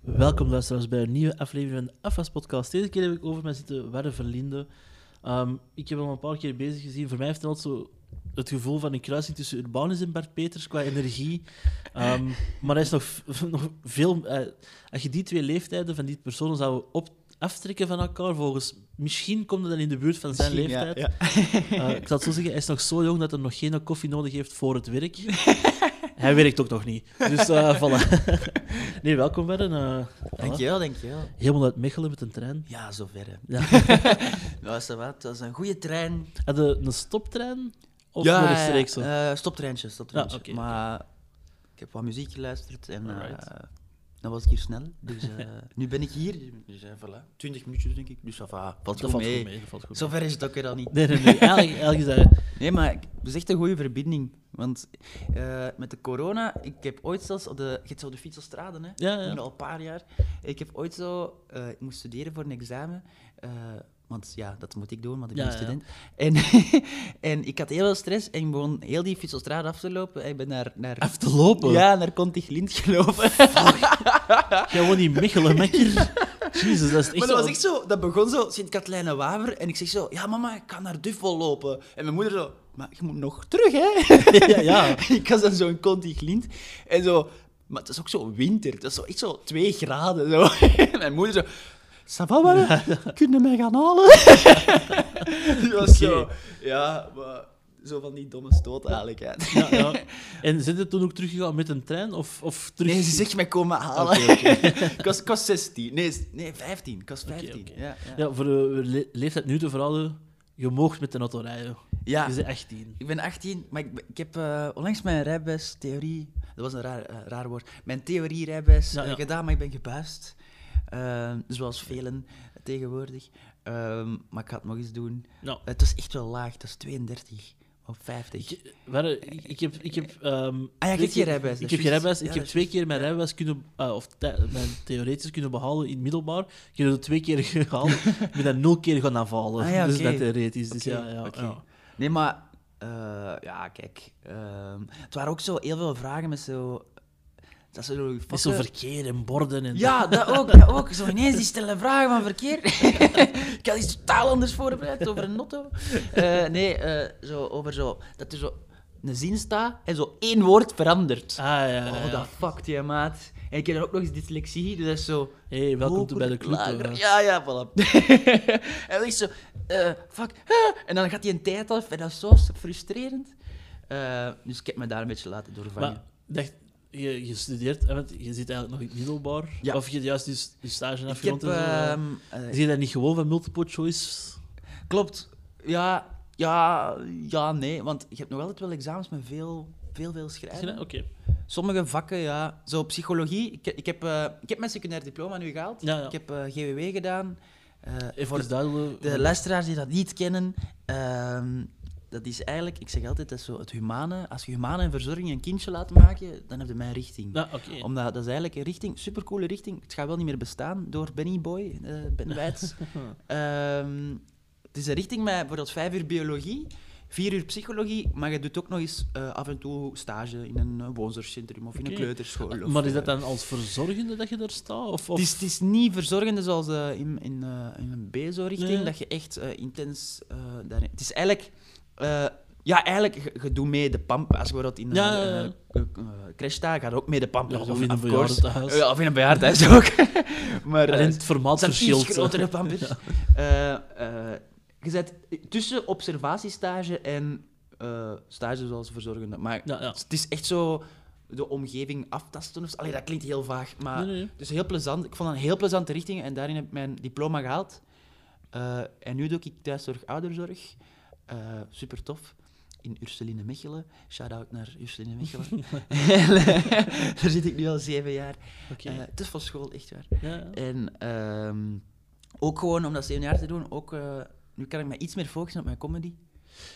Welkom luisteraars bij een nieuwe aflevering van de AFAS podcast. Deze keer heb ik over mij zitten Werre Verlinde. Um, ik heb hem al een paar keer bezig gezien. Voor mij heeft hij altijd zo het gevoel van een kruising tussen Urbanus en Bart Peters qua energie. Um, maar hij is nog, nog veel... Uh, als je die twee leeftijden van die personen zou op, aftrekken van elkaar, volgens... Misschien komt hij dan in de buurt van zijn Misschien, leeftijd. ja, ja. Uh, ik zal het zo zeggen, hij is nog zo jong dat hij nog geen koffie nodig heeft voor het werk. hij werkt ook nog niet. Dus uh, voilà. nee, welkom Werren. Uh, Dankjewel, dankjewel. Helemaal uit Mechelen met een trein. Ja, zover. hè. Ja. Dat was wat. Dat was een goede trein. Had je een stoptrein? Of ja, rechtstreeks zo? eh, stoptreintje, stoptreintje. Ja, oké, maar ik heb wat muziek geluisterd en eh. Dan was ik hier snel. Dus eh, nu ben ik hier. Dus eh, voilà. 20 minuutjes denk ik. Dus dat valt dat goed valt mee. goed mee. Valt goed mee. Zover is het ook weer al niet. Nee, nee, nee. Eigenlijk, eigenlijk is dat... Nee, maar het is echt een goede verbinding. Want eh, met de corona, ik heb ooit zelfs op de, je hebt zo de Fietselstraden, hè? Ja, ja. Nu al een paar jaar. Ik heb ooit zo, eh, ik moest studeren voor een examen. Want ja, dat moet ik doen, want ik ben Ja, ja. student. En, en ik had heel veel stress en ik begon heel die Fietselstraat af te lopen. Ik ben naar... naar Af te lopen? Ja, naar Contiglint gelopen. Jij woont in Mechelen, mekker. Jezus, dat is echt Maar dat zo- was echt zo, dat begon zo, Sint-Katlijne-Waver. En ik zeg zo, ja mama, ik ga naar Duffel lopen. En mijn moeder zo, maar je moet nog terug, hè? ja, ja. ik was dan zo in Contiglint. En zo, maar het is ook zo winter. Het is zo echt zo twee graden. Zo. En mijn moeder zo, ça va, mama? Kun je mij gaan halen? Die was zo, ja, maar zo van die domme stoot eigenlijk. Ja. ja, ja. En zijn ze toen ook teruggegaan met een trein? Of, of terug... Nee, ze zegt mij komen halen. Oké, oké. ik, was, ik was 16. Nee, nee 15. Ik was 15. oké. Ja, ja. Ja, voor de le- leeftijd nu te verhouden, je moogt met de auto rijden. Ja. Je bent 18. Ik ben 18, maar ik, ik heb eh, onlangs mijn rijbewijs theorie, dat was een raar, eh, raar woord, mijn theorie rijbewijs Ja, eh, ja. gedaan, maar ik ben gebuist. Eh, zoals velen tegenwoordig. Ehm, maar ik ga het nog eens doen. Nou, Het was echt wel laag, dat is 32 of 50. ik, ik, ik heb... Ik heb ehm, Ah ja, je hebt geen keer- rijbewijs, Ik dat heb is rijbewijs. Ja, ik heb dat is twee keer mijn rijbewijs kunnen... ah, of mijn theoretisch kunnen behalen in het middelbaar. Ik heb het twee keer gehaald. Ik ben dat nul keer gaan aanvallen. Ah ja, Dus dat theoretisch. Dus ja, ja. Nee, maar eh, ja, kijk. ehm, het waren ook zo heel veel vragen met zo. Dat ze zo, Met zo verkeer en borden en... Ja, dat ook, dat ook. Zo ineens die stellen vragen van verkeer. ik had iets totaal anders voorbereid over een notto. Eh, nee, eh, zo over zo... Dat er zo een zin staat en zo één woord verandert. Ah, ja, ja, Oh, ja. dat fuckt je, maat. En ik heb dan ook nog eens dyslexie, dus dat is zo... Hey, welkom bij de club. Ja, ja, voilà. en dan is zo... eh, fuck. En dan gaat hij een tijd af en dat is zo frustrerend. Dus ik heb me daar een beetje laten doorvangen. Maar dacht, je, je studeert, hè, want je zit eigenlijk nog in het middelbaar. Ja. Of je hebt juist je, je stage ik heb... afgerond en zo. ehm, eh, Zie je dat niet gewoon van multiple choice? Klopt. Ja, ja, ja, nee. Want je hebt nog altijd wel examens met veel, veel, veel schrijven. Oké. Sommige vakken, ja. Zo psychologie. Ik, ik, heb, eh, ik heb mijn secundair diploma nu gehaald. Ja, ja. Ik heb eh, GWW gedaan. Eh, Even voor duidelijk. de luisteraars die dat niet kennen, ehm, dat is eigenlijk, ik zeg altijd, dat is zo het humane. Als je humane en verzorging een kindje laat maken, dan heb je mijn richting. Ja. Omdat dat is eigenlijk een richting, supercoole richting. Het gaat wel niet meer bestaan door Benny Boy, eh, Ben Wijts. Ehm, het is een richting met bijvoorbeeld vijf uur biologie, vier uur psychologie, maar je doet ook nog eens eh, af en toe stage in een eh, woonzorgcentrum of in een kleuterschool. Of, Maar is dat dan als verzorgende dat je daar staat? Of, of... het is, het is niet verzorgende zoals in, in, in een BSO-richting, Nee. dat je echt intens daarin... Het is eigenlijk... eh, ja, eigenlijk, je, doet mee de pamp. Als je bijvoorbeeld in een Ja, ja, ja. eh, eh, crash staat, ga je ook mee de pamp. Ja, of in een bejaardentehuis. Ja, of in een bejaardenhuis ook. maar, Alleen het formaat verschilt. grotere pampers. Eh, je zit tussen observatiestage en eh, stage zoals verzorgende. Maar het is echt zo de omgeving aftasten. Of. Allee, dat klinkt heel vaag, maar Nee, nee. het is heel plezant. Ik vond dat een heel plezante richting en daarin heb ik mijn diploma gehaald. Eh, en nu doe ik thuiszorg, ouderzorg. Eh super tof. In Ursuline Mechelen. Shout-out naar Ursuline Mechelen. Daar zit ik nu al zeven jaar. Eh, het is van school, echt waar. Ja, ja. En ehm, ook gewoon om dat zeven jaar te doen, ook, eh, nu kan ik me iets meer focussen op mijn comedy.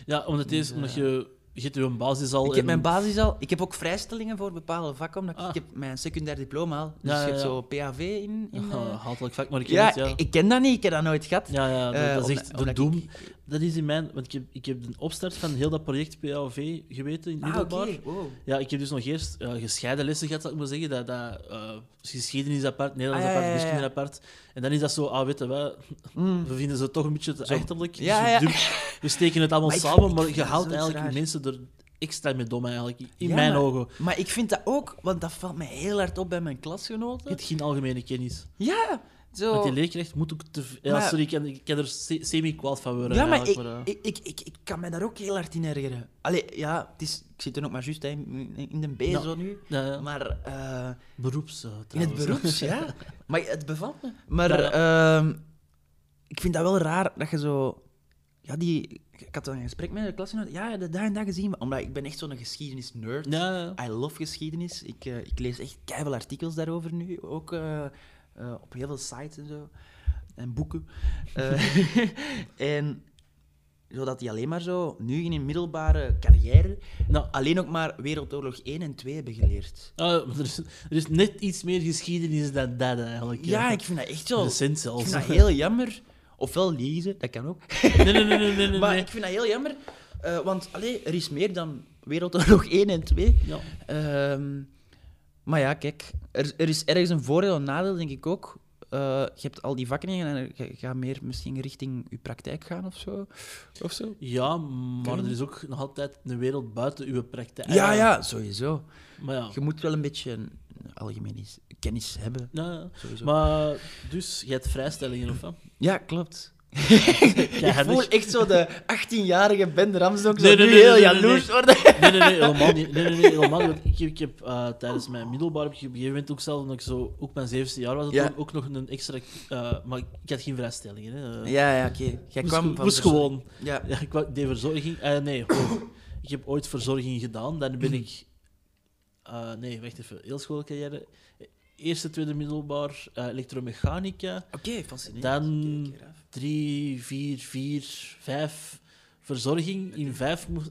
ja, omdat, het is, Dus, omdat je, je hebt je basis al. Ik heb en- mijn basis al. Ik heb ook vrijstellingen voor bepaalde vakken, omdat ik, Ah. ik heb mijn secundair diploma al. Dus Ja, je ja, hebt ja. zo PAV in... in Ja, eh, hatelijk vak, maar ik ken ja, het, ja. ik, ik ken dat niet, ik heb dat nooit gehad. Ja, ja, dat, dat is echt de doem. ik- dat is in mijn... Want ik heb, ik heb de opstart van heel dat project PAV geweten in het Ah. Wow. Ja, ik heb dus nog eerst gescheiden lessen gehad, zou ik maar zeggen. Dat, dat, eh, geschiedenis apart, Nederlands Ah, apart, ja, ja, wiskunde ja. apart. En dan is dat zo, ah, weet je wel, Mm. we vinden ze toch een beetje te achterlijk. Ja, Dus ja. we, we steken het allemaal Maar samen, ik maar je haalt eigenlijk raar. mensen er extra mee dom, eigenlijk. In mijn maar- ogen. Maar ik vind dat ook, want dat valt mij heel hard op bij mijn klasgenoten. Je hebt geen algemene kennis. Ja, zo. Want die leerkracht moet ook te... Ja, Maar- sorry, ik kan, ik kan er se- semi-kwaad van worden. Ja, maar ik, eigenlijk, maar, eh, ik, ik, ik, ik kan me daar ook heel hard in ergeren. Allee, ja, het is, ik zit er nog maar juist in, in de B zo nu. ja, ja. Maar eh, Beroeps, eh, in het beroeps, ja. Maar het bevalt me. Maar ehm, ik vind dat wel raar dat je zo... Ja, die... Ik had dan een gesprek met de klasgenoot. Ja, dat en dat gezien. Omdat ik ben echt zo'n geschiedenis-nerd. I love geschiedenis. Ik, ik lees echt keiveel artikels daarover nu. Ook eh, op heel veel sites en zo. En boeken. Eh, en zodat die alleen maar zo, nu in een middelbare carrière, Nou, alleen ook maar Wereldoorlog 1 en 2 hebben geleerd. ah, er, is, er is net iets meer geschiedenis dan dat, eigenlijk. Ja, ik vind dat echt zo... Ik Recent zelfs. vind dat heel jammer. Ofwel lezen, dat kan ook. Nee, nee, nee, nee, nee, maar nee. ik vind dat heel jammer. eh, want allee, er is meer dan Wereldoorlog 1 en 2. Ja. Ehm, maar ja, kijk, er, er is ergens een voordeel en nadeel, denk ik ook. Eh, je hebt al die vakken en je gaat meer misschien richting je praktijk gaan of zo. Of zo. ja, maar er is ook nog altijd een wereld buiten uw praktijk. Ja, ja, sowieso. Maar ja. Je moet wel een beetje is- kennis hebben. Ja, ja. Sowieso. Maar, dus, je hebt vrijstellingen, of wat? Ja, klopt. Ik voel echt zo de 18-jarige Ben Ramsdonk zo Nee, nee, nu nee, heel jaloers worden. Nee, nee, nee, helemaal niet. Nee, nee, nee, helemaal niet. Ik, heb- ik heb eh, tijdens mijn middelbaar, heb ik op een gegeven moment ook zelf, omdat ik zo, ook mijn zevende jaar was, het Ja. ook, nog een extra... eh, maar ik had geen vrijstellingen. Hè. Eh, Ja, ja, oké. Jij moest, kwam moest gewoon... Ja. Ja, ik wou- deed verzorging. nee, oh. ik heb ooit verzorging gedaan. Dan ben ik... nee, wacht even. Heel schoolcarrière. Eerste, tweede middelbaar, elektromechanica. Oké, fascinerend. Dan-. Drie, vier, vier, vijf verzorging. In vijf moest,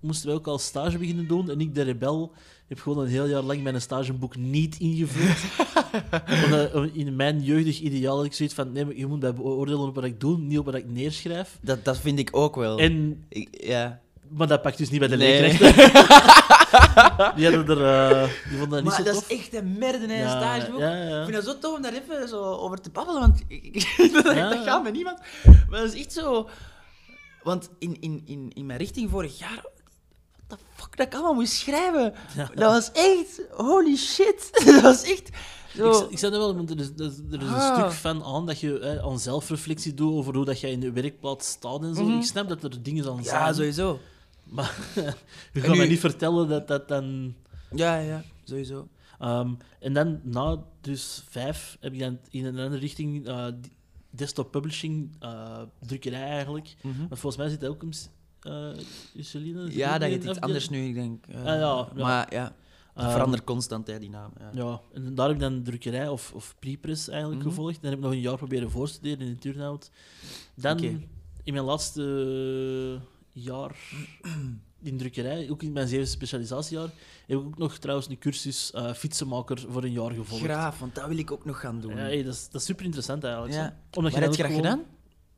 moesten we ook al stage beginnen doen. En ik, de rebel, heb gewoon een heel jaar lang mijn stageboek niet ingevuld. Omdat, eh, in mijn jeugdig ideaal had ik zoiets van... Nee, je moet bij beoordelen op wat ik doe, niet op wat ik neerschrijf. Dat, dat vind ik ook wel. En Ik- ja. Maar dat pakt dus niet bij de Nee. leerkrachten. die, hadden er, eh, die vonden dat niet Maar zo dat tof. is echt een merde, hè, een Ja, stageboek. ja, ja. Ik vind dat zo tof om daar even zo over te babbelen, want ik, ik- dat, Ja, dat ja. gaat met niemand. Maar dat is echt zo... Want in, in, in, in mijn richting vorig jaar... What the fuck, dat ik allemaal moest schrijven. Ja. Dat was echt... Holy shit. Dat was echt... Zo... Ik, ik zei dat wel, want er is, er is er is een Ah. stuk van aan dat je eh, aan zelfreflectie doet over hoe dat je in de werkplaats staat en zo. Mhm. Ik snap dat er dingen aan ja, zijn. sowieso. Maar je gaat mij nu- niet vertellen dat dat dan... Ja, ja, sowieso. Ehm, en dan na dus vijf heb ik dan in een andere richting eh, desktop publishing, eh, drukkerij eigenlijk. Maar volgens mij zit dat ook een... Uh, Celine, Ja, dat is iets anders nu, ik denk. Eh, Ah, ja, ja. Maar ja, dat Ehm, verandert constant, hè, die naam. Ja. Ja, en daar heb ik dan drukkerij of, of pre-press eigenlijk Mhm. gevolgd. Dan heb ik nog een jaar proberen voorstuderen in de turnhout. Dan, in mijn laatste jaar in drukkerij, ook in mijn zevende specialisatiejaar, heb ik ook nog trouwens een cursus eh, fietsenmaker voor een jaar gevolgd. Graaf, want dat wil ik ook nog gaan doen. Ja, hey, dat, is, dat is super interessant eigenlijk. Ja. Omdat Waar heb dan je dat gedaan?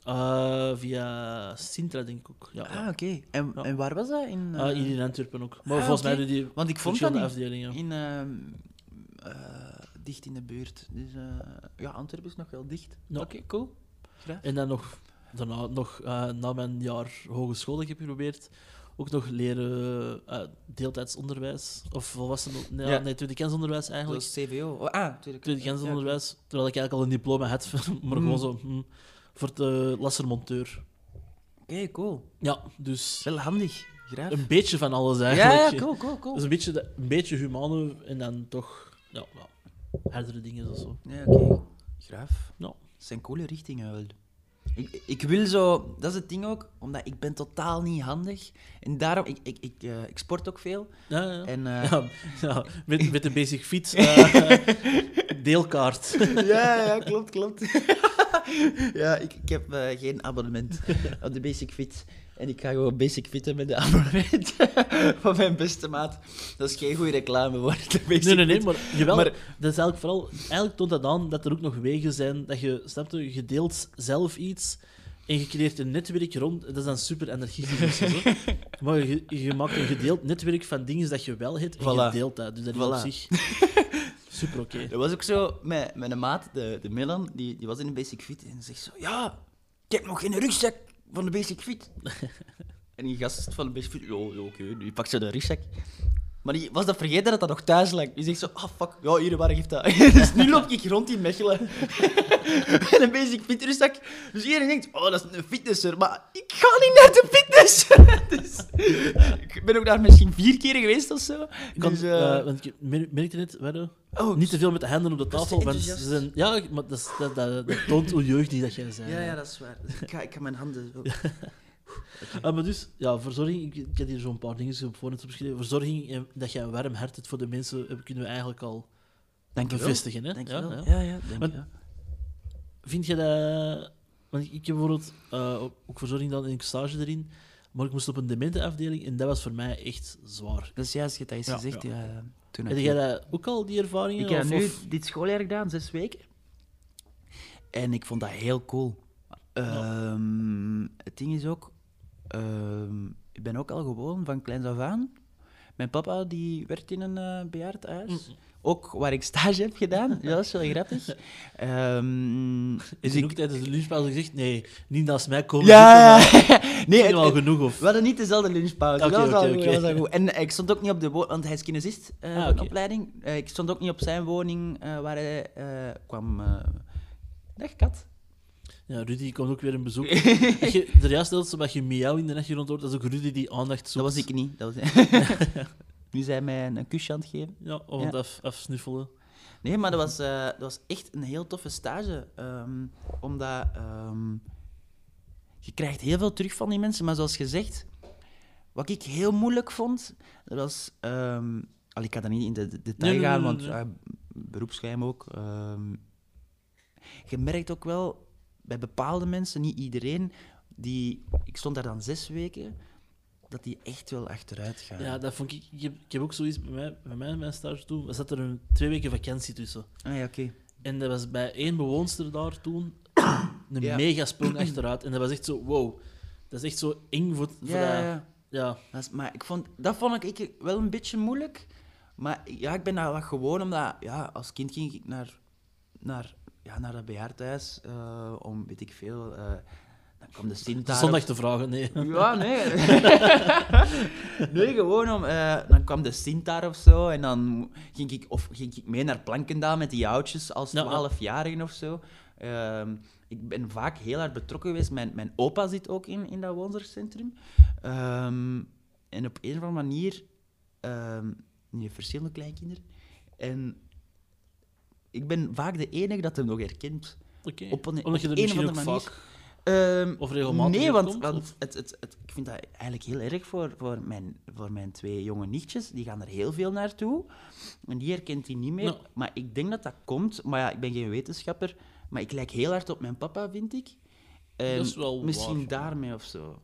eh, via Sintra, denk ik ook. Ja, ja. Ah, oké. En, Ja. en waar was dat? In, Ah, eh, in Antwerpen ook. Maar ah, volgens mij oké. doen die Want ik vond dat niet. afdelingen. In, ehm, eh, dicht in de buurt. Dus ja, Antwerpen is nog wel dicht. Oké, cool. Graag. En dan nog, daarna, nog eh, na mijn jaar hogeschool dat ik heb geprobeerd, ook nog leren eh deeltijdsonderwijs. Of volwassen... Nee, Ja. nee tweedekansonderwijs Dat eigenlijk. is CVO. Oh, ah, tweede Tweedekansonderwijs. Terwijl ik eigenlijk al een diploma had, maar Mm. gewoon zo... hm, voor de lassermonteur. Oké, cool. Ja, dus Wel handig. Graag. een beetje van alles eigenlijk. ja, cool, cool, cool. Dus een beetje, de- een beetje humane en dan toch... Ja, ja, hardere dingen of zo. Ja, oké. Graaf. Ja. Dat zijn coole richtingen wel. Ik, ik wil zo... Dat is het ding ook, omdat ik ben totaal niet handig. En daarom... Ik, ik, ik, eh, ik sport ook veel. Ja, ja. En, eh, Ja, ja, met, met de basic fit eh, deelkaart. ja, ja, klopt, klopt. ja, ik, ik heb geen abonnement op de Basic Fit. En ik ga gewoon Basic Fitten met de abonnement van mijn beste maat. Dat is geen goede reclame voor de Basic Nee, nee, nee, maar, jawel, Maar- dat is eigenlijk vooral... Eigenlijk toont dat aan dat er ook nog wegen zijn dat je, snap je, je deelt zelf iets En je creëert een netwerk rond, dat is dan super zo. Maar je, je maakt een gedeeld netwerk van dingen dat je wel hebt en je deelt dat. Dus dat is Voilà. op zich super oké. Dat was ook zo met mijn maat, de, de Milan, die, die was in de Basic Fit en zegt zo: Ja, ik heb nog geen rugzak van de Basic Fit. en die gast van de Basic Fit, ja, ja oké, die pakt zo de rugzak. Maar die was dat vergeten dat dat nog thuis lag. Die zegt zo: Ah, fuck, ja, hier, waar geeft dat? dus nu loop ik rond in Mechelen met een Basic Fit rugzak. Dus iedereen denkt: Oh, dat is een fitnesser. Maar ik ga niet naar de fitness. dus, ik ben ook daar misschien vier keer geweest of zo. Kan, Dus, eh, eh, want ik mer- merkte net, Wedde, oh, niet te veel met de handen op de tafel. Want ze enthousiast. zijn, ja, maar dat, dat, dat, dat toont hoe jeugdig dat jij bent. Ja, ja, dat is waar. Dus ik, ga, ik ga mijn handen... zo- Ah, maar dus, ja, verzorging, ik, ik heb hier zo'n paar dingen op voorhand opgeschreven. Verzorging en dat je een warm hart hebt voor de mensen, eh, kunnen we eigenlijk al Dank je wel. bevestigen. Hè? Dank Ja, wel. ja. Ja, ja, Want- je. Vind je dat... Want ik heb bijvoorbeeld eh, ook- verzorging dan in een stage erin, maar ik moest op een dementenafdeling en dat was voor mij echt zwaar. Dat is juist, je dat eens Ja, gezegd. ja. Ja. toen Heb jij dat ook al, die ervaringen? Ik heb of- nu of- dit schooljaar gedaan, zes weken. En ik vond dat heel cool. Ehm, het ding is ook... ehm, ik ben ook al gewoon van kleins af aan. Mijn papa die werkt in een eh bejaardenhuis. Mm. Ook waar ik stage heb gedaan. Ja, dat is wel grappig. Ehm, Is dus ik, ook tijdens de lunchpauze gezegd, nee, niet naast mij komen Ja, zitten, ja. maar nee, is het, al genoeg, of... we hadden niet dezelfde lunchpauze. Dat, was al oké, goed, oké. dat was al goed. En eh, ik stond ook niet op de woning, want hij is kinesist eh, Ah, opleiding. Eh, ik stond ook niet op zijn woning eh, waar hij eh, kwam. dag, kat. Ja, Rudy komt ook weer een bezoek. Als je er juist stelt, zodat je miauw in de achtergrond hoort, dat is ook Rudy die aandacht zoekt. Dat was ik niet. Dat was nu zijn mij een, een kusje aan het geven. Ja, of Ja. het af, afsnuffelen. Nee, maar dat was, eh, dat was echt een heel toffe stage. ehm, omdat ehm, je krijgt heel veel terug van die mensen. Maar zoals gezegd, wat ik heel moeilijk vond, dat was... ehm, al, ik kan daar niet in de, de detail Nee, gaan, nee, want ja, beroepsgeheim ook. je merkt ook wel bij bepaalde mensen, niet iedereen, die... Ik stond daar dan zes weken, dat die echt wel achteruit gaan. Ja, dat vond ik... Ik heb, ik heb ook zoiets bij mij, bij mij mijn stage toen. Er zat er een twee weken vakantie tussen. Ah ja, oké. En dat was bij één bewoonster daar toen een Ja. mega sprong achteruit. En dat was echt zo, wow. Dat is echt zo eng voor... voor Ja, dat- ja. ja. Dat, is, maar ik vond, dat vond ik, ik wel een beetje moeilijk. Maar ja, ik ben daar wat gewoon, omdat ja, als kind ging ik naar, naar, ja, naar dat bejaardhuis eh, om, weet ik veel, eh, dan kwam de Sint daar. Zondag te vragen, nee. Ja, nee. nee, gewoon om... eh, dan kwam de Sint daar of zo, en dan ging ik, of ging ik mee naar Plankendaal met die oudjes als Ja, ja. 12-jarigen of zo. Ehm, ik ben vaak heel hard betrokken geweest. Mijn, mijn opa zit ook in, in dat woonzorgcentrum. Ehm, en op een of andere manier... ehm die heeft verschillende kleinkinderen. En ik ben vaak de enige dat hem nog herkent. Oké. Op een- Omdat je er een of misschien ook andere manier. vaak... Ehm, Of regelmatig Nee, want, komt, want het, het, het, ik vind dat eigenlijk heel erg voor, voor, mijn, voor mijn twee jonge nichtjes. Die gaan er heel veel naartoe. En die herkent hij niet meer. Ja. Maar ik denk dat dat komt. Maar ja, ik ben geen wetenschapper. Maar ik lijk heel hard op mijn papa, vind ik. Dat is wel misschien waar. daarmee of zo.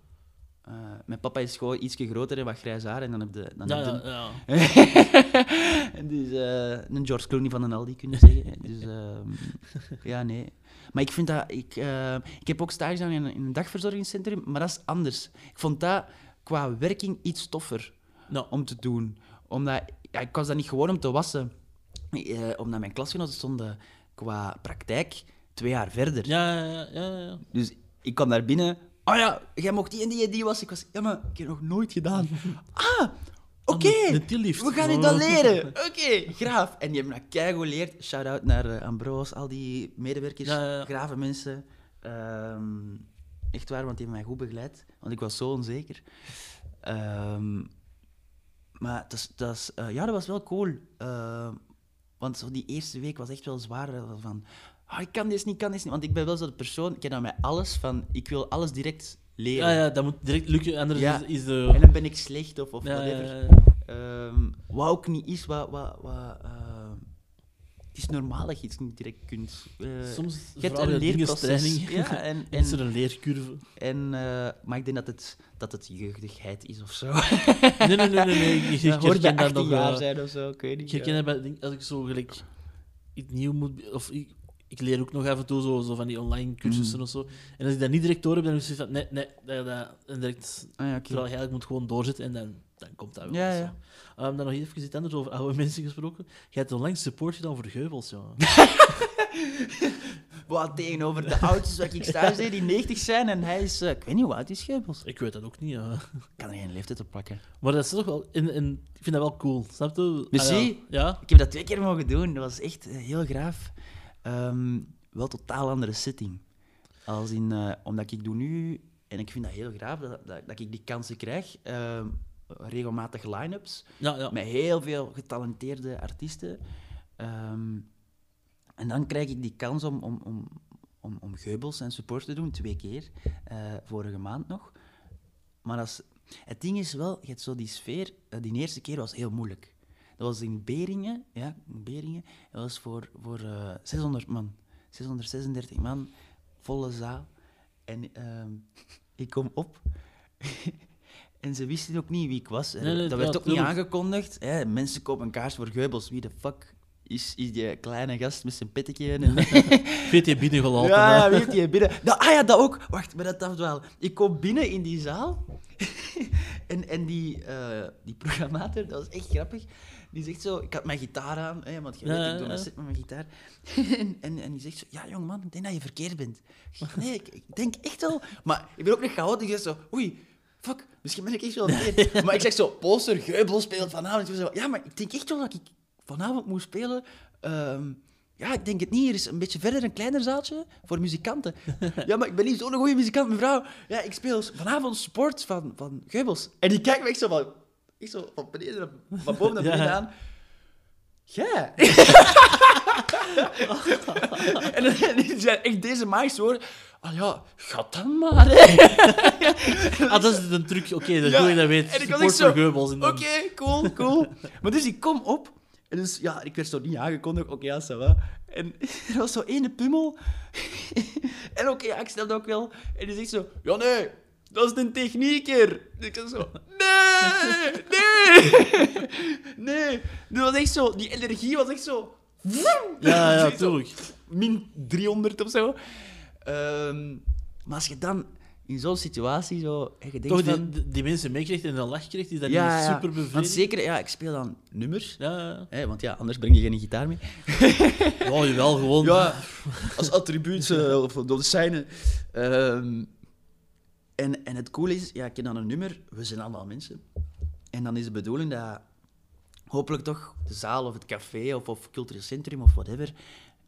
Eh, mijn papa is gewoon ietsje groter en wat grijs haar. En dan heb je... Dan Ja, heb je- ja, ja. en dus een George Clooney van een Aldi kunnen zeggen. Dus ehm, ja, nee. Maar ik vind dat... Ik, eh, ik heb ook stage gedaan in, een- in een dagverzorgingscentrum, maar dat is anders. Ik vond dat qua werking iets toffer om te doen. Omdat... Ja, ik was dat niet gewoon om te wassen. Omdat mijn klasgenoten stonden qua praktijk twee jaar verder. ja, ja, ja, ja. Dus ik kwam daar binnen. Oh ja, jij mocht die en die en die wassen. Ik was... Ja, maar ik heb nog nooit gedaan. Ah, oké. We gaan u dat leren. Oké, graaf. En die hebben dat keigoed geleerd. Shout-out naar eh, Ambroos, al die medewerkers, Ja, ja, ja. grave mensen. Ehm, echt waar, want die hebben mij goed begeleid. Want ik was zo onzeker. Ehm, maar dat eh, ja, dat was wel cool. Ehm, want zo die eerste week was echt wel zwaar. eh, Van, ah, ik kan dit niet, ik kan dit niet. Want ik ben wel zo de persoon, ik heb aan mij alles van, ik wil alles direct leren. Ja, ja, dat moet direct lukken, anders Ja. is, is de... En dan ben ik slecht of, of Ja, whatever. Ehm, wat ook niet is, wat... wat, wat eh, het is normaal dat je iets niet direct kunt. Eh, Soms je hebt een leerproces. Ja, en, En is er een leercurve? en, eh, maar ik denk dat het, dat het jeugdigheid is of zo. Nee, nee, nee, nee. nee. Ik, ik Dat hoort bij herken dat 18 nog... jaar eh, zijn of zo, ik weet niet. Ik herken dat bij, denk- als ik zo gelijk iets nieuw moet... Of ik, ik leer ook nog af en toe zo, zo van die online cursussen Mm. of zo. En als ik dat niet direct door heb, dan is het van, nee, nee, dat, dat, en direct, Ah, ja, oké. terwijl je eigenlijk moet gewoon doorzetten en dan, dan komt dat wel. Ja, ja. Ehm, dan nog even iets anders over oude mensen gesproken. Jij hebt onlangs support gedaan voor Geubels, ja. Wat tegenover de ouders waar ik sta, die 90 zijn en hij is... eh, ik weet niet hoe oud is Geubels. Ik weet dat ook niet, ja. Ik kan er geen leeftijd op plakken. Maar dat is toch wel... En, en ik vind dat wel cool, snap je? Merci. Ah, ja. ja. Ik heb dat twee keer mogen doen. Dat was echt eh, heel graaf. Ehm, wel totaal andere setting. Als in, eh, omdat ik doe nu, en ik vind dat heel graaf dat, dat, dat ik die kansen krijg, ehm, regelmatig line-ups Ja, ja. met heel veel getalenteerde artiesten. Ehm, en dan krijg ik die kans om, om, om, om, om Geubels en support te doen, twee keer, eh, vorige maand nog. Maar is, het ding is wel, je hebt zo die sfeer, eh, die eerste keer was heel moeilijk. Dat was in Beringen, ja, in Beringen. Dat was voor, voor eh, 600 man. 636 man, volle zaal. En ehm, ik kom op. en ze wisten ook niet wie ik was. Nee, nee, dat ja, werd ook niet aangekondigd. Hè. Mensen kopen kaars voor Geubels. Wie de fuck is, is die kleine gast met zijn pittetje? En, Weet je binnengelopen? ja, hè? ja, weet je, binnen. Nou, ah ja, dat ook. Wacht, maar dat afdwaal. Ik kom binnen in die zaal. en en die, eh, die programmator, dat was echt grappig. Die zegt zo... Ik had mijn gitaar aan, hè, want je weet, ik doe een set met mijn gitaar. en, en, en die zegt zo... Ja, jongeman, ik denk dat je verkeerd bent. Nee, ik, ik denk echt wel... Maar ik ben ook nog chaotisch. Ik zeg zo... Oei, fuck, misschien ben ik echt wel verkeerd. maar ik zeg zo... Poster, Geubel speelt vanavond. Zo, ja, maar ik denk echt wel dat ik vanavond moet spelen... Ehm, ja, ik denk het niet. Er is een beetje verder een kleiner zaaltje voor muzikanten. Ja, maar ik ben niet zo'n goede muzikant, mevrouw. Ja, ik speel vanavond sport van, van Geubels. En die kijkt me echt zo van... Ik zo van beneden van boven naar beneden aan. Jij? en dan zijn echt deze maagste woorden. Ah ja, ga dan maar. hè." Ah, dat is een truc. Oké, dat Ja, doe je dat weet. en ik was echt zo, Oké, cool, cool. maar dus ik kom op. En dus, ja, ik werd zo niet aangekondigd. Oké, ja, ça va. En er was zo ene pummel. en oké, ja, ik snapte ook wel. En die zegt zo, ja nee, dat is een technieker. Ik was zo, nee, nee, nee. Dat was echt zo, die energie was echt zo... Ja, ja, tuurlijk. Min 300 of zo. Ehm, maar als je dan in zo'n situatie zo... En je denkt Toch, die, van, die- die mensen meekrijgt en een lach krijgt, is dat ja, niet ja. super Want bevredigend? zeker, ja, ik speel dan nummers. Ja, ja. Hè, want ja, anders breng je geen gitaar mee. Oh, jawel, gewoon... Ja, als attribuut eh, of door de scène. Ehm, en, en het coole is, ja, ik ken dan een nummer, we zijn allemaal mensen. En dan is de bedoeling dat hopelijk toch de zaal of het café of, of cultureel centrum of whatever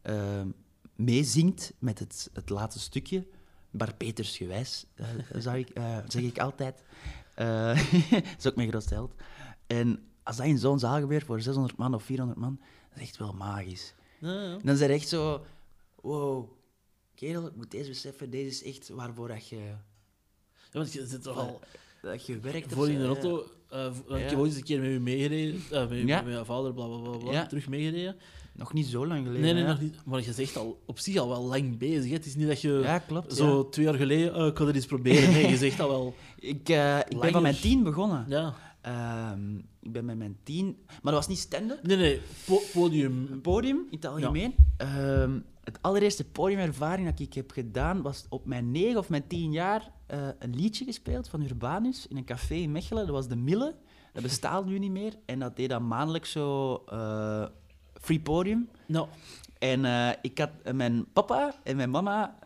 ehm, meezingt met het, het laatste stukje. Bar Peters gewijs, eh, zou ik, eh, zeg ik altijd. Eh, dat is ook mijn grootste held. En als dat in zo'n zaal gebeurt voor 600 man of 400 man, dat is echt wel magisch. Ja, ja. Dan is er echt zo... Wow, kerel, ik moet deze beseffen, deze is echt waarvoor dat je, want je zit toch al... dat je werkt. Voor in de auto... eh, Ik heb ooit eens een keer met u meegereden. eh, met, Ja. met mijn vader, bla, bla, bla, bla. Ja. Terug meegereden. Nog niet zo lang geleden. Nee, nee, hè? nog niet. Maar je zegt al op zich al wel lang bezig. Hè. Het is niet dat je klopt. zo twee jaar geleden... eh, ik ga het eens proberen. Nee, je zegt al wel... Ik, eh, ik ben van mijn tien begonnen. Ja. Ehm, ik ben met mijn tien... Maar dat was niet stand-up. Nee, nee. po- podium. Een podium, in het algemeen. Het allereerste podiumervaring dat ik heb gedaan, was op mijn negen of mijn tien jaar eh, een liedje gespeeld van Urbanus in een café in Mechelen. Dat was De Mille. Dat bestaat nu niet meer. En dat deed dan maandelijks zo eh, free podium. En eh, ik had mijn papa en mijn mama,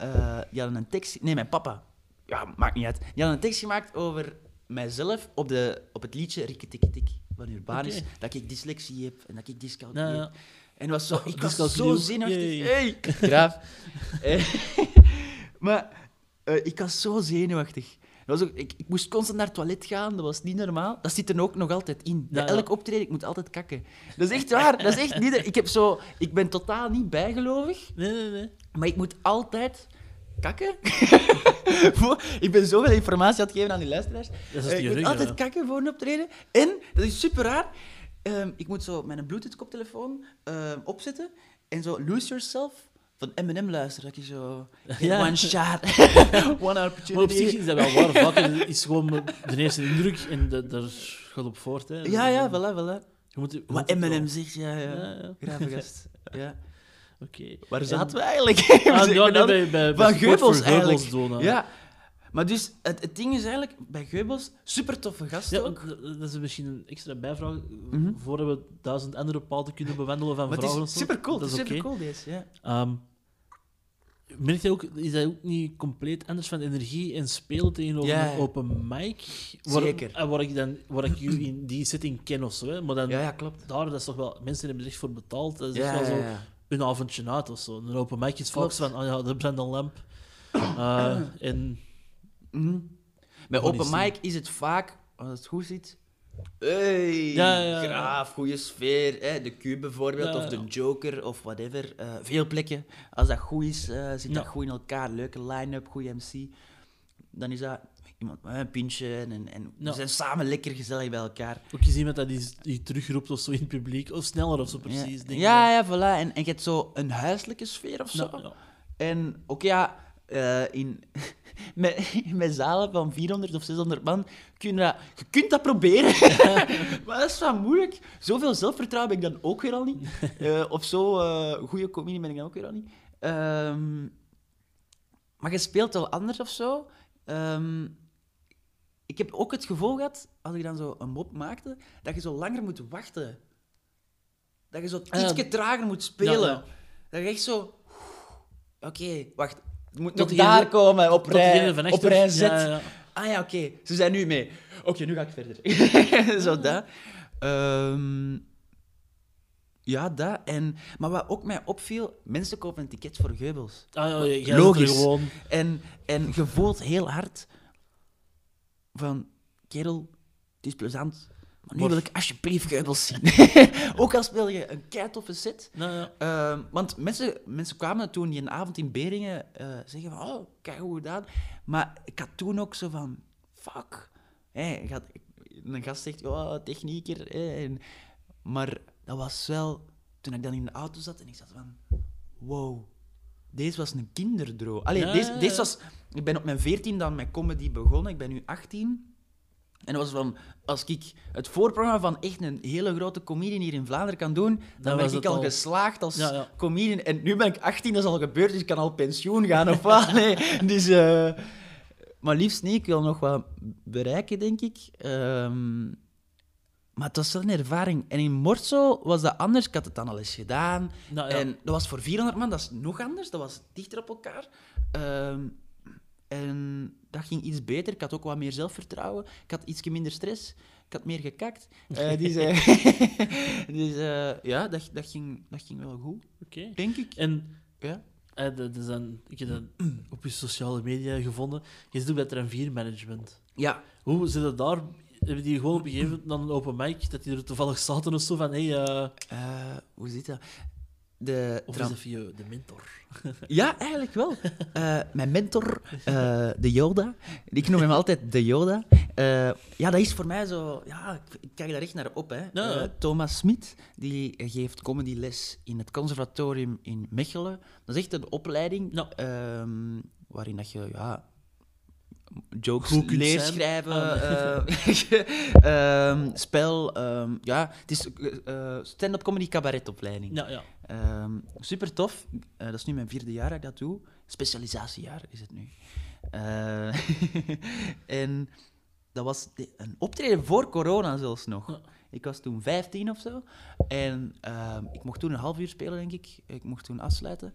die hadden een tekst... Nee, mijn papa. Ja, maakt niet uit. Die hadden een tekst gemaakt over mijzelf op, de, op het liedje Rikketikketik van Urbanus. Dat ik dyslexie heb en dat ik dyscalculie ja, heb. En was zo, ik was zo zenuwachtig. Hey, graaf. Maar ik was zo zenuwachtig. Dat was ook, ik, ik moest constant naar het toilet gaan, dat was niet normaal. Dat zit er ook nog altijd in. Bij Ja, ja. elk optreden, ik moet altijd kakken. Dat is echt waar, dat is echt niet... Ik, heb zo, ik ben totaal niet bijgelovig, Nee, nee, nee. maar ik moet altijd kakken. Ik ben zoveel informatie aan het geven aan die luisteraars. Dat is Eh, ik moet altijd ja. kakken voor een optreden. En, dat is super raar, ehm, ik moet zo mijn Bluetooth-koptelefoon ehm, opzetten en zo Lose Yourself van Eminem luisteren. Dat je zo... Ja. One shot, one opportunity. Maar op zich is dat wel waar. Vaak is- is gewoon de eerste indruk en de- daar gaat op voort. Hè. Ja, ja, voilà, voilà. Je moet, je Wat moet Eminem zegt, ja, ja. Ja, ja. Gast. Ja. Oké. Waar En- zaten we eigenlijk? Ah, zijn nee, bij, bij, bij van Geubels eigenlijk. Geubels. Ja. Maar dus, het, het ding is eigenlijk, bij Geubels, super toffe gast Ja, ook. dat is misschien een extra bijvraag. Mhm. Voor we duizend andere paden kunnen bewandelen van Maar het vragen is super cool, Dat het is super cool deze, ja. Ehm, merk je ook, is dat ook niet compleet anders van energie en spelen tegenover Ja, ja. een open mic? Waar, Zeker. En waar ik, dan, waar ik jullie in die setting ken of zo. Hè? Maar dan, Ja, ja, klopt. daar, dat is toch wel, mensen hebben er echt voor betaald. Dat is wel zo een avondje uit of zo. Een open mic is vaak zo van, oh ja, er brandt een lamp. Eh, en Mhm. Bij open niet mic is het vaak, als het goed zit... Hey, Ja, ja, ja. graaf, goede sfeer. Hè? De Cube bijvoorbeeld, Ja, of de. Joker, of whatever. Eh, veel plekken. Als dat goed is, eh, zit dat goed in elkaar. Leuke line-up, goede MC. Dan is dat iemand met een pintje en, en Ja. we zijn samen lekker gezellig bij elkaar. ook eens iemand dat die, die terugroept of zo in het publiek. Of sneller of zo precies. ja, ja, ja, voilà. En, en je hebt zo een huiselijke sfeer of zo. dan. Ja, ja. En ook ja, eh, in, met, met zalen van 400 of 600 man, kun je, dat, je kunt dat proberen. maar dat is wel moeilijk. Zoveel zelfvertrouwen ben ik dan ook weer al niet. Of zo goede comedie ben ik dan ook weer al niet. Maar je speelt wel anders of zo. Ehm, ik heb ook het gevoel gehad, als ik dan zo een mop maakte, dat je zo langer moet wachten. Dat je zo Ah, ietsje trager moet spelen. Ja, ja. Dat je echt zo... Oké, wacht. Het moet Tot nog daar komen, op rij, op rij Z. Ja, ja. Ah ja, oké. Ze zijn nu mee. Oké, nu ga ik verder. Zo dat. Ehm, ja, dat. En, maar wat ook mij opviel, mensen kopen tickets voor geubels. Ah, ja, Logisch. gewoon. En, en je voelt heel hard van, kerel, het is plezant, maar nu wil ik alsjeblieft geubels zien. ook al speel je een keitoffe set. Nou, ja. Ehm, want mensen, mensen kwamen toen die een avond in Beringen eh, zeggen van, oh, kijk hoe gedaan. Maar ik had toen ook zo van, fuck. Hé, ik had- een gast zegt, oh, technieker. en, maar dat was wel, toen ik dan in de auto zat en ik zat van, wow, deze was een kinderdroom. Allee, Ja, deze, deze was, ik ben op mijn 14 dan met comedy begonnen, ik ben nu 18. En dat was van, als ik het voorprogramma van echt een hele grote comedian hier in Vlaanderen kan doen, dan Dan ben ik al, al- geslaagd als Ja, ja. comedian. En nu ben ik 18, dat is al gebeurd, dus ik kan al pensioen gaan of wat. Nee, dus, eh, maar liefst niet, ik wil nog wat bereiken, denk ik. Ehm, maar het was wel een ervaring. En in Mortsel was dat anders. Ik had het dan al eens gedaan. Nou, ja. En dat was voor 400 man, dat is nog anders. Dat was dichter op elkaar. Ehm, en dat ging iets beter. Ik had ook wat meer zelfvertrouwen. Ik had iets minder stress. Ik had meer gekakt. Eh, dus dus eh, ja, dat, dat, ging, dat ging wel goed, Oké. denk ik. En Ja. eh, dat is dan, ik heb dat op je sociale media gevonden. Je zit ook bij Tranvier Management. Ja, Hoe zit het daar? Hebben die gewoon op een gegeven moment dan een open mic, dat die er toevallig zaten of zo van, hé, hey, eh, eh, hoe zit dat? De of is dat via de mentor? Ja, eigenlijk wel. Eh, mijn mentor, eh, de Yoda. Ik noem hem altijd de Yoda. Eh, ja, dat is voor mij zo... Ja, ik, kijk daar echt naar op. Hè. Ja. Thomas Smit, die geeft comedyles in het conservatorium in Mechelen. Dat is echt een opleiding Ja. ehm, waarin dat je... Ja, jokes Goed kunt leert zijn. schrijven, eh, ehm, spel. ehm, ja, het is eh, stand-up comedy cabaretopleiding. Ja, ja. Ehm, super tof. Dat is nu mijn vierde jaar dat ik dat doe. Specialisatiejaar is het nu. En dat was een optreden voor corona zelfs nog. Ja. Ik was toen 15 of zo. En ik mocht toen een half uur spelen, denk ik. Ik mocht toen afsluiten.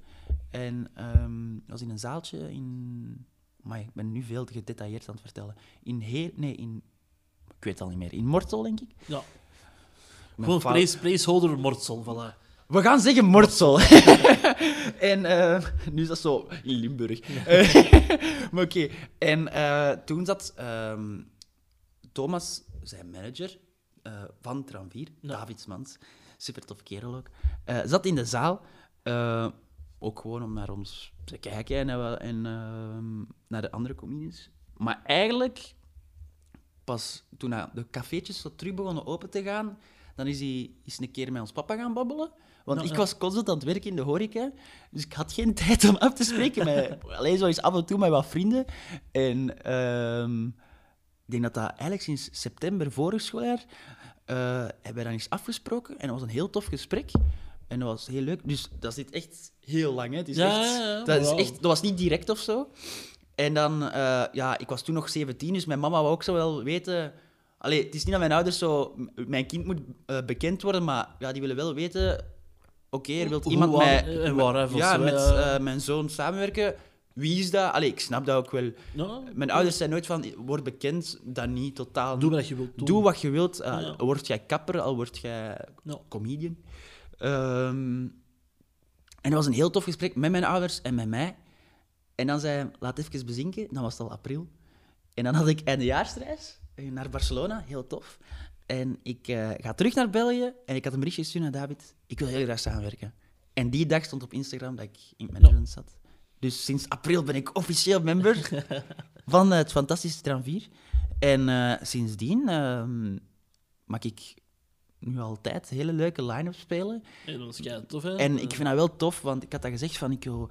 En dat was in een zaaltje in... Maar ik ben nu veel te gedetailleerd aan het vertellen. In Heer... Nee, in... Ik weet het al niet meer. In Mortel, denk ik. ja. Mijn Gewoon placeholder Mortsel, voilà. We gaan zeggen Mortsel. en eh, nu is dat zo in Limburg. Maar oké. En eh, toen zat ehm, Thomas, zijn manager eh, van Tranvier, Ja. David Mans, super tof kerel ook, zat in de zaal. Ook gewoon om naar ons te kijken en, eh, en naar de andere comedians. Maar eigenlijk, pas toen de cafeetjes zo terug begonnen open te gaan, dan is hij eens een keer met ons papa gaan babbelen. Want Ja, ik was constant aan het werken in de horeca, dus ik had geen tijd om af te spreken met... Alleen zo eens af en toe met wat vrienden. En ehm, ik denk dat dat eigenlijk sinds september vorig schooljaar... eh hebben wij dan eens afgesproken en dat was een heel tof gesprek. En dat was heel leuk. Dus dat zit echt heel lang, hè. Het is Ja, echt, ja, dat, is echt, dat was niet direct of zo. En dan, eh, ja, ik was toen nog 17, dus mijn mama wou ook zo wel weten... Allee, het is niet dat mijn ouders zo... Mijn kind moet eh, bekend worden, maar ja, die willen wel weten... Oké, er wil Hoe- iemand hoe mij... waar, ja, zo, met ja. eh, mijn zoon samenwerken. Wie is dat? Allee, ik snap dat ook wel. Ja, Mijn ouders zijn nooit van, word bekend, dat niet, totaal Doe wat je wilt doen. Doe wat je wilt. eh, Ja. Word jij kapper, al word jij comedian. Ehm, en dat was een heel tof gesprek met mijn ouders en met mij. En dan zei hij, laat even bezinken. Dan was het al april. En dan had ik eindejaarsreis eh, naar Barcelona, heel tof. En ik eh, ga terug naar België en ik had een berichtje gestuurd naar David. Ik wil heel graag samenwerken. En die dag stond op Instagram dat ik in management zat. Dus sinds april ben ik officieel member van het fantastische Tram 4. En eh, sindsdien ehm, mag ik nu altijd hele leuke line-ups spelen. Ja, dat kei tof, hè? En ik vind dat wel tof, want ik had dat gezegd van ik wil...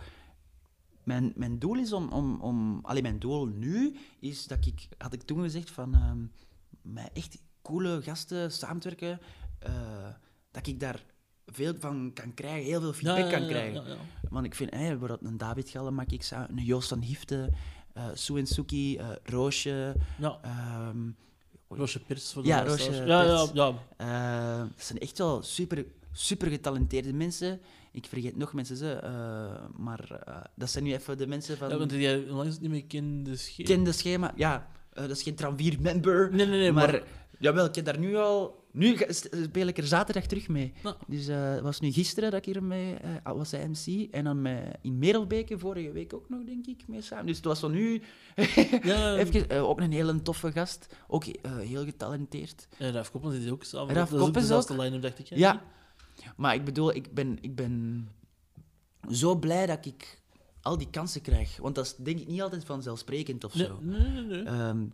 Mijn, mijn doel is om... om, om allee, mijn doel nu is dat ik... Had ik toen gezegd van... ehm met echt coole gasten samen te werken. eh, dat ik daar veel van kan krijgen, heel veel feedback Ja, kan ja, krijgen. ja. Want ik vind, hey, bijvoorbeeld een David Gallen maak ik samen, een Joost van Hifte, eh Sue en Suki, eh, Roosje. Ehm, Roosje Pirs voor de Ja. Roosje ja, ja, Pirs. ja. eh, dat zijn echt wel super, super getalenteerde mensen. Ik vergeet nog mensen, ze, eh, maar eh, dat zijn nu even de mensen van... Ja, want jij langs niet meer kende scheep. ken de schema. Ja, eh, dat is geen Tramvier member. Nee, nee, nee, maar, maar- jawel, ik heb daar nu al... Nu speel ik er zaterdag terug mee. Nou. Dus eh, het was nu gisteren dat ik hier mee eh, was hij MC. En dan met, in Merelbeke vorige week ook nog, denk ik, mee samen. Dus het was zo nu... Ja, Even, eh, ook een hele toffe gast. Ook heel getalenteerd. En Raf Koppen zit ook samen. Raf ook Koppens ook? line-up, dacht ik. Ja. Maar ik bedoel, ik ben, ik ben zo blij dat ik al die kansen krijg. Want dat is denk ik niet altijd vanzelfsprekend of zo. nee, nee. nee. Ehm,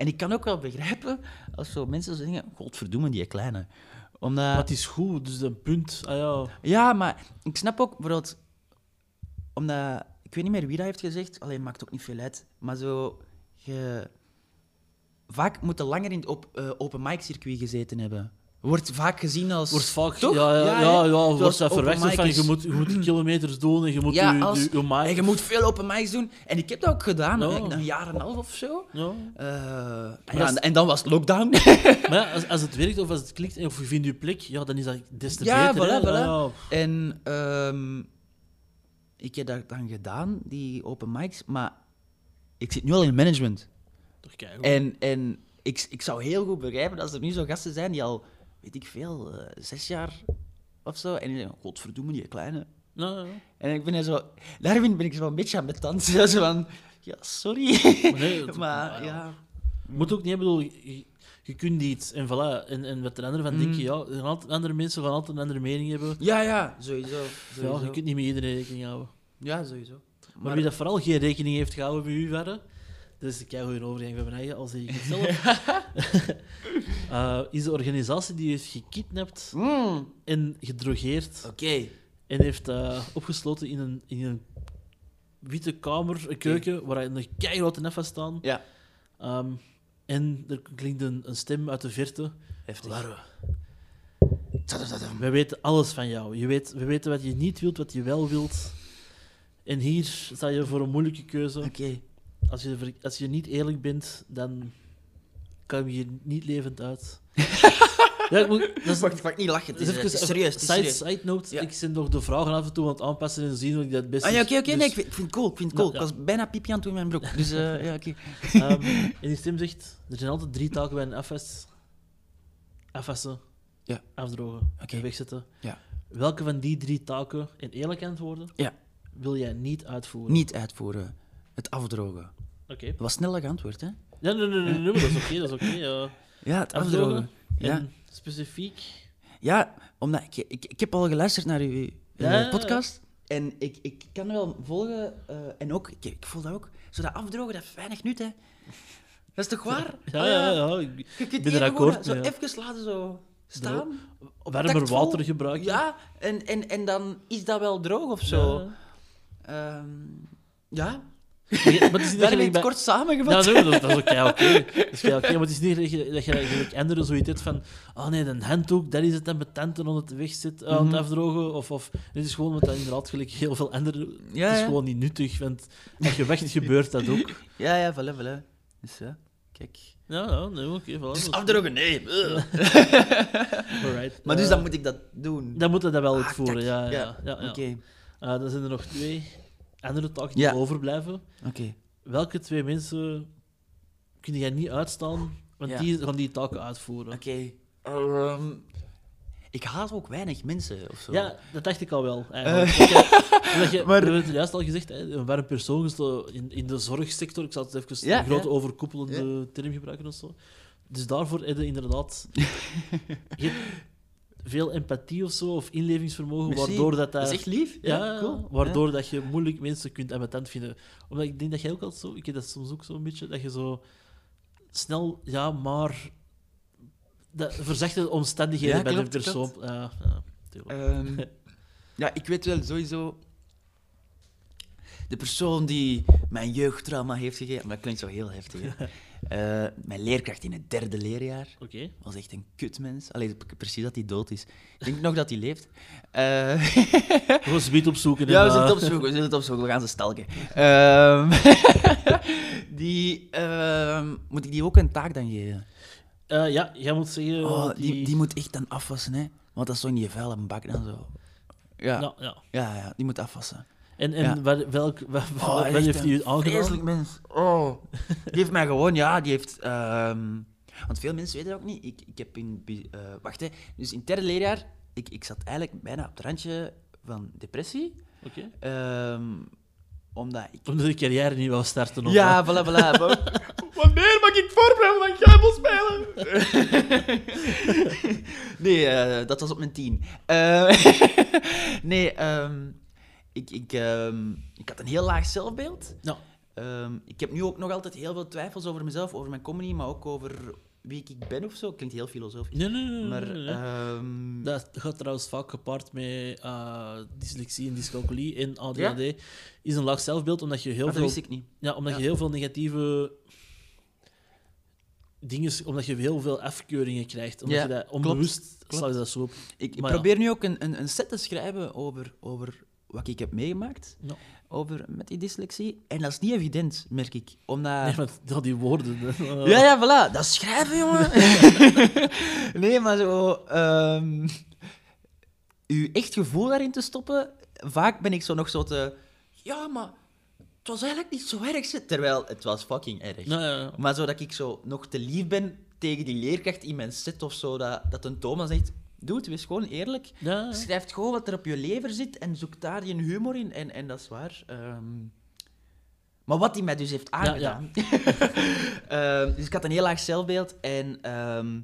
en ik kan ook wel begrijpen als zo mensen zo zeggen: Godverdomme, die kleine. Omdat, Maar het is goed, dus dat punt. Ah ja. Ja, maar ik snap ook bijvoorbeeld, omdat ik weet niet meer wie dat heeft gezegd, alleen maakt ook niet veel uit. Maar zo, je, vaak moet je langer in het op, eh, open mic circuit gezeten hebben. Wordt vaak gezien als. Wordt vaak. Toch? Ja, ja, Ja, ja, ja, wordt dat mic van je moet, je moet kilometers doen en je moet Ja, je, als- je, je En je moet veel open mics doen. En ik heb dat ook gedaan, eigenlijk een jaar en een half of zo. Ja. Eh, ja, dat en, dan was het lockdown. Maar als, als het werkt of als het klikt of je vindt je plek, ja, dan is dat des te Ja, beter. voilà, voilà. Ja, En ehm, ik heb dat dan gedaan, die open mics, maar ik zit nu al in management. toch. En, en ik, ik zou heel goed begrijpen als er nu zo gasten zijn die al, weet ik veel, eh, zes jaar of zo, en die zeggen, godverdomme, die kleine. Ja, ja. En ik ben er zo, daarin ben ik zo een beetje aan mijn tand. Zo van, ja, sorry. Maar nee, maar maar ja. ja, Moet ook niet, ik bedoel, je, je kunt iets en voilà. En, en wat de anderen van Mm. denken, ja, er altijd, andere mensen gaan altijd een andere mening hebben. ja, ja, sowieso. Ja, sowieso. je kunt niet met iedereen rekening houden. Ja, sowieso. Maar, wie dat vooral geen rekening heeft gehouden bij u verder, dat is keigoede overgang van mijn eigen, al zeg ik het zelf, Eh, is de organisatie die heeft gekidnapt Mm, en gedrogeerd Oké. en heeft eh, opgesloten in een, in een witte kamer, een keuken, waar een keigrote nef staan. Ja. Ehm, en er klinkt een, een stem uit de verte. Heftig. Larwe. We weten alles van jou. Je weet, we weten wat je niet wilt, wat je wel wilt. En hier sta je voor een moeilijke keuze. Oké. Als je, als je niet eerlijk bent, dan kan je hier niet levend uit. ja, ik moet, dat is, Wacht, ik mag niet lachen. Het dat is, eh, even- het is serieus. Het is side, serieus. side note, Ja. ik zit nog de vragen af en toe aan het aanpassen en zien hoe ik dat het beste... Ah ja, oké, oké. dus- nee, ik vind, ik vind het cool. Ik vind het cool. Ja. Ik was bijna pipi aan het doen in mijn broek. Dus eh, ja, oké. Ehm, en die stem zegt, er zijn altijd drie taken bij een afwas. Afwassen, Ja. afdrogen en wegzetten. Ja. Welke van die drie taken, in eerlijk antwoorden, Ja. wil jij niet uitvoeren? Niet uitvoeren. Het afdrogen. Oké. Dat was snel geantwoord, hè? Ja, nee, nee, nee, dat is oké, dat is oké. ja. Ja, het Afdrogen. afdrogen. Ja. Specifiek... Ja, omdat ik, ik, ik heb al geluisterd naar uw Ja, ja, ja. podcast. En ik, ik kan wel volgen. eh, en ook, ik, ik voel dat ook. Zo dat afdrogen, dat heeft weinig nut, hè? Dat is toch waar? Ja, Oh, ja, ja. Ik Je kunt ben er akkoord Zo ja. even laten zo staan. Warmer water gebruiken. Ja, en, en, en dan is dat wel droog of zo. Ja. Ehm, ja. Maar je- maar het is niet dat je het bij- kort Ja, samengevat. zo, dat, dat is oké, is oké, maar het is niet dat je, dat je anderen zoiets hebt van oh nee, een handdoek, dat is het en met tenten onder het weg zit, aan Mhm. het afdrogen. Of, of dit is gewoon, want dat inderdaad gelijk heel veel anderen... Ja, het is ja. gewoon niet nuttig, want als je weg gebeurt dat ook. Ja, ja, voilà, voilà. Dus ja, kijk. Ja, ja, nee, oké. voilà, Dus afdrogen, nee. Alright. Maar dus Eh, dan moet ik dat doen. Dan moeten we dat wel Ah, uitvoeren, ja. ja, ja, ja. Oké, Eh, dan zijn er nog twee andere taken die Ja. overblijven. oké. Welke twee mensen kun jij niet uitstaan, want Ja. die gaan die taken uitvoeren? Oké. Ehm, ik haat ook weinig mensen of zo. Ja, dat dacht ik al wel. Eigenlijk. Dat je. Maar- we hebben het juist al gezegd, een warm persoon is in, in de zorgsector. Ik zal het even Ja, een grote overkoepelende term gebruiken of zo. Dus daarvoor heb je inderdaad je veel empathie of zo, of inlevingsvermogen, Merci. waardoor dat, Dat dat is echt lief. ja, cool. waardoor dat je moeilijk mensen kunt ambetant vinden. Omdat ik denk dat jij ook altijd zo, ik heb dat soms ook zo'n beetje, dat je zo snel, ja, maar dat verzachte omstandigheden Ja, bij de persoon. Ja, ja. Ehm, ja, ik weet wel sowieso. De persoon die mijn jeugdtrauma heeft gegeven, maar dat klinkt zo heel heftig. Hè? Eh, mijn leerkracht in het derde leerjaar was echt een kutmens. Allee, p- precies dat hij dood is. Ik denk nog dat hij leeft. Eh, We gaan opzoeken. ja, we en, zullen het opzoeken, we zullen het opzoeken, we gaan ze stalken. Ehm, die, ehm, moet ik die ook een taak dan geven? eh, ja, jij moet zeggen... Oh, die... die, die moet echt dan afwassen, hè? Want dat is zo in die vuile bak dan zo. Ja, Ja, ja. ja, ja die moet afwassen. En, en Ja. waar- welk, wat, Oh, wat heeft een hij u aangedaan? Vreselijk mens. Oh. Die heeft mij gewoon, ja, die heeft. ehm, want veel mensen weten dat ook niet. Ik, ik heb in. eh, wacht, hè. Dus in het derde leerjaar, ik, ik zat eigenlijk bijna op het randje van depressie. Oké. Ehm, omdat ik. Omdat de carrière niet wou starten. Of Ja, wat? voilà, voilà. Wanneer mag ik voorbereiden van Gijbel spelen? nee, eh, dat was op mijn tien. Eh, nee, ehm, ik, ik, ehm, ik had een heel laag zelfbeeld. Ja. Ehm, ik heb nu ook nog altijd heel veel twijfels over mezelf, over mijn comedy, maar ook over wie ik ben of zo. Klinkt heel filosofisch. Nee, nee, nee. Maar, nee, nee. ehm, Dat gaat trouwens vaak gepaard met eh, dyslexie en dyscalculie en ADHD. Ja? Is een laag zelfbeeld, omdat je heel dat veel... wist ik niet. Ja, omdat Ja. je heel veel negatieve dingen, omdat je heel veel afkeuringen krijgt. Omdat Ja, je dat onbewust klopt. je dat zo op. Ik, ik probeer nu ook een, een, een set te schrijven over, over wat ik heb meegemaakt. Ja. over met die dyslexie. En dat is niet evident, merk ik. Omdat... Nee, maar ja, die woorden. Ja, ja, voilà. Dat schrijven, jongen. nee, maar zo... ehm uw echt gevoel daarin te stoppen... Vaak ben ik zo nog zo te... Ja, maar het was eigenlijk niet zo erg. ze-" Terwijl het was fucking erg. Ja, ja. Maar zo dat ik zo nog te lief ben tegen die leerkracht in mijn set of zo, dat, dat een Thomas zegt... Doe het, wees gewoon eerlijk. Ja, ja. Schrijf gewoon wat er op je lever zit en zoek daar je humor in. En, en dat is waar. Ehm, maar wat hij mij dus heeft aangedaan. Ehm, dus ik had een heel laag zelfbeeld. En ehm,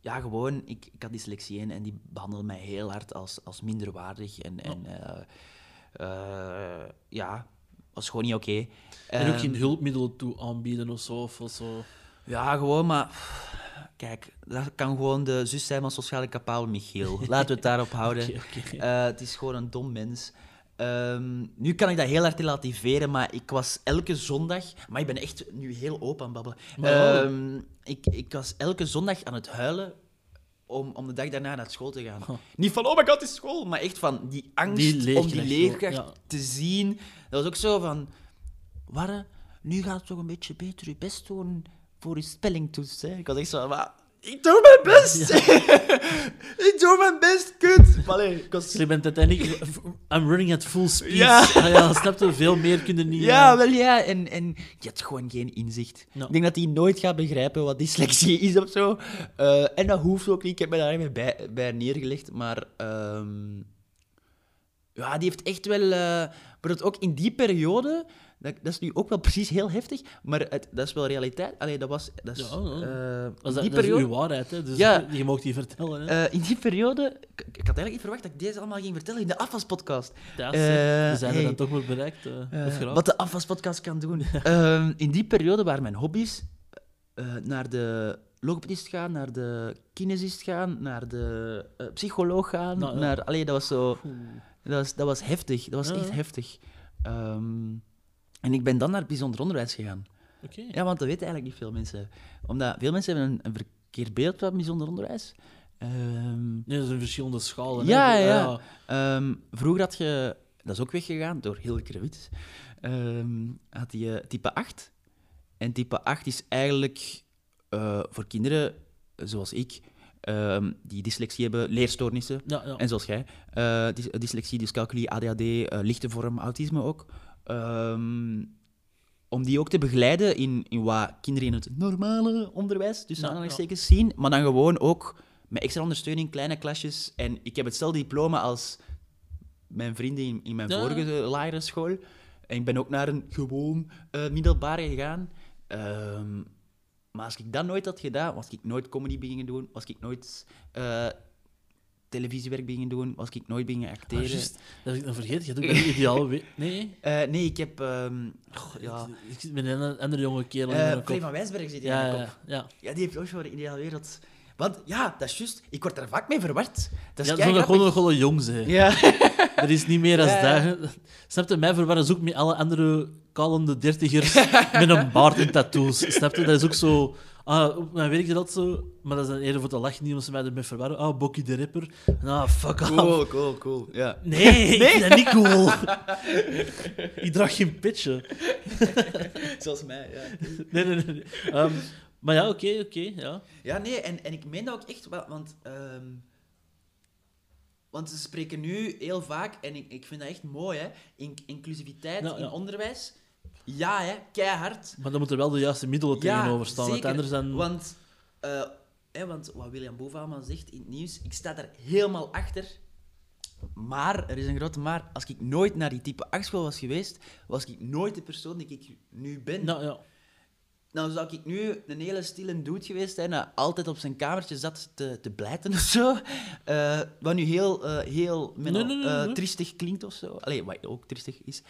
ja, gewoon, ik, ik had dyslexie en, en die behandelde mij heel hard als, als minderwaardig. En, en eh, eh, ja, was gewoon niet oké. En ook geen hulpmiddelen toe aanbieden of zo. Of zo. ja, gewoon, maar... Kijk, dat kan gewoon de zus zijn van sociale kapaal Michiel. Laten we het daarop houden. Eh, het is gewoon een dom mens. Ehm, nu kan ik dat heel hard relativeren, maar ik was elke zondag... Maar ik ben echt nu heel open aan babbelen. Ehm, ik, ik was elke zondag aan het huilen om, om de dag daarna naar school te gaan. Niet van, oh my god, het is school, maar echt van die angst Die om die leerkracht ja. te zien. Dat was ook zo van... Warre, nu gaat het toch een beetje beter je best doen voor je spellingtoets. Hè? Ik was echt zo, maar... Ik doe mijn best! ik doe mijn best, kut! Maar nee, ik was... Je bent uiteindelijk... I'm running at full speed. Ja. Ah, ja snap je? Veel meer kunnen niet... Ja, eh, wel ja. En, en je had gewoon geen inzicht. Ik denk dat hij nooit gaat begrijpen wat dyslexie is of zo. Eh, en dat hoeft ook niet. Ik heb me daar even bij, bij neergelegd. Maar ehm, ja, die heeft echt wel... eh maar dat ook in die periode... Dat, dat is nu ook wel precies heel heftig, maar het, dat is wel realiteit. Allee, dat was... Dat is, Ja, ja. eh, Dat die dat is periode... uw waarheid, hè. Dus Ja. je mag die vertellen, hè. eh, in die periode... Ik, ik had eigenlijk niet verwacht dat ik deze allemaal ging vertellen in de afwaspodcast. ja, eh, we zijn er dan toch maar bereikt. wat de afwaspodcast kan doen. Ehm, in die periode waren mijn hobby's naar de logopedist gaan, naar de kinesist gaan, naar de psycholoog gaan. Nou, naar, allee, dat was zo... Dat was, dat was heftig. Dat was echt heftig. Ehm, En ik ben dan naar het bijzonder onderwijs gegaan. Oké. Ja, want dat weten eigenlijk niet veel mensen. Omdat veel mensen hebben een, een verkeerd beeld van bijzonder onderwijs. Ehm, Nee, er zijn verschillende schalen. Ja, hè. ja. Ehm, vroeger had je, dat is ook weggegaan door Hilke Rewits, ehm, had je type 8. En type 8 is eigenlijk eh, voor kinderen zoals ik, die dyslexie hebben, leerstoornissen, Ja, ja. en zoals jij, dys- dyslexie, dyscalculie, ADHD, eh, lichte vorm, autisme ook. Ehm, om die ook te begeleiden in, in wat kinderen in het normale onderwijs, dus Ja, aanhalingstekens, zien. Maar dan gewoon ook met extra ondersteuning, kleine klasjes. En ik heb hetzelfde diploma als mijn vrienden in, in mijn Ja. vorige lagere school. En ik ben ook naar een gewoon eh, middelbare gegaan. Ehm, maar als ik dat nooit had gedaan, was ik nooit comedy beginnen doen, was ik nooit eh, televisiewerk beginnen doen, was ik nooit beginnen acteren. juist. Dat heb ik dan vergeten. Je de ideale... we- Nee? Eh, nee, ik heb... ehm, ja, Ik, zit met een andere jonge kerel in eh mijn kop. van Wijsberg zit in Ja, mijn ja, kop. ja. Ja, die heeft ook voor de ideale wereld. Want ja, dat is juist. Ik word daar vaak mee verward. Dat is Ja, zo'n gewoon nog wel een jong zijn. Ja. Er is niet meer als Ja, dat. Snap je? Mij verwarren ze ook met alle andere kalende dertigers met een baard en tattoos. Snap je? Dat is ook zo... Ah, op mijn werk is dat zo, maar dat is dan eerder voor te lachen, niet omdat ze mij ermee verwarren. Ah, Bokkie de Ripper. Ah, fuck off. Cool, cool, cool. Ja. Nee, ik vind dat niet cool. ik draag geen pitje. Zoals mij, ja. Nee, nee, nee. nee. Ehm, maar ja, oké, oké, ja. Ja, nee, en, en ik meen dat ook echt wel, want... ehm, want ze spreken nu heel vaak, en ik, ik vind dat echt mooi, hè. In, inclusiviteit ja. in onderwijs. Ja, hè. Keihard. Maar dan moeten wel de juiste middelen tegenover staan. Want zeker. anders dan... Want, eh, hè, want wat William Bovenhamer zegt in het nieuws, ik sta daar helemaal achter. Maar, er is een grote maar, als ik nooit naar die type 8 school was geweest, was ik nooit de persoon die ik nu ben. Nou, ja. Nou zou ik nu een hele stille dude geweest zijn, altijd op zijn kamertje zat te, te blijten of zo. Eh, wat nu heel, eh, heel Nee, nee, nee, nee. triestig klinkt of zo. Allee, wat ook triestig is.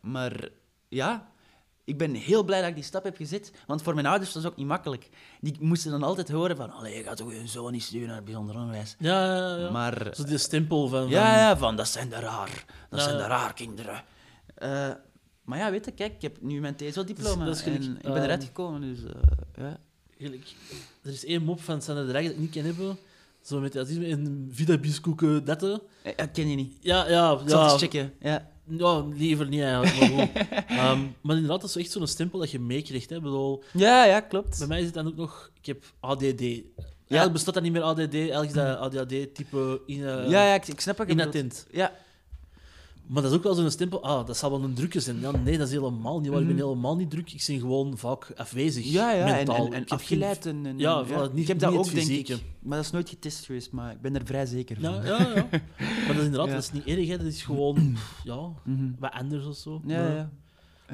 Maar ja, ik ben heel blij dat ik die stap heb gezet. Want voor mijn ouders was het ook niet makkelijk. Die moesten dan altijd horen van, allee, je gaat toch je zoon niet sturen naar bijzonder onderwijs. Ja, ja, ja. Maar Zo die stempel van... van- ja, ja, van dat zijn de raar. Dat Ja, zijn de raar kinderen. Eh, maar ja, weet je, kijk, ik heb nu mijn TSO-diploma Dat dat en gelijk, ik ben ehm, eruit gekomen, dus eh, ja. Eigenlijk, er is één mop van Sander de Rijk dat ik niet ken hebben. Zo met autisme in Vida Biskoeken, dat. Eh, Dat ken je niet. Ja, ja, Ik zal ja. eens checken. Ja. Ja, liever niet eigenlijk. Maar. Ehm, maar inderdaad, dat is echt zo'n stempel dat je meekrijgt. Hè. Ik bedoel, ja, ja, klopt. bij mij is het dan ook nog... Ik heb ADD. Eigenlijk bestaat dat niet meer ADD. Eigenlijk is dat ADHD-type in, eh, ja, ja, ik, ik snap bedoelt. inattent. Ja. Maar dat is ook wel zo'n stempel. Ah, dat zal wel een drukje zijn. Ja, nee, dat is helemaal niet waar. Ik ben Mhm. helemaal niet druk. Ik ben gewoon vaak afwezig. Ja, ja, en, mentaal. en, en Ik heb afgeleid. En, en- Ja, voilà, niet- ik heb dat ook, denk ik. Maar dat is nooit getest geweest, maar ik ben er vrij zeker van. Ja, ja, ja. Maar dat is inderdaad, Ja. dat is niet erg. Hè. Dat is gewoon ja, Mhm. wat anders of zo. Ja, maar, ja.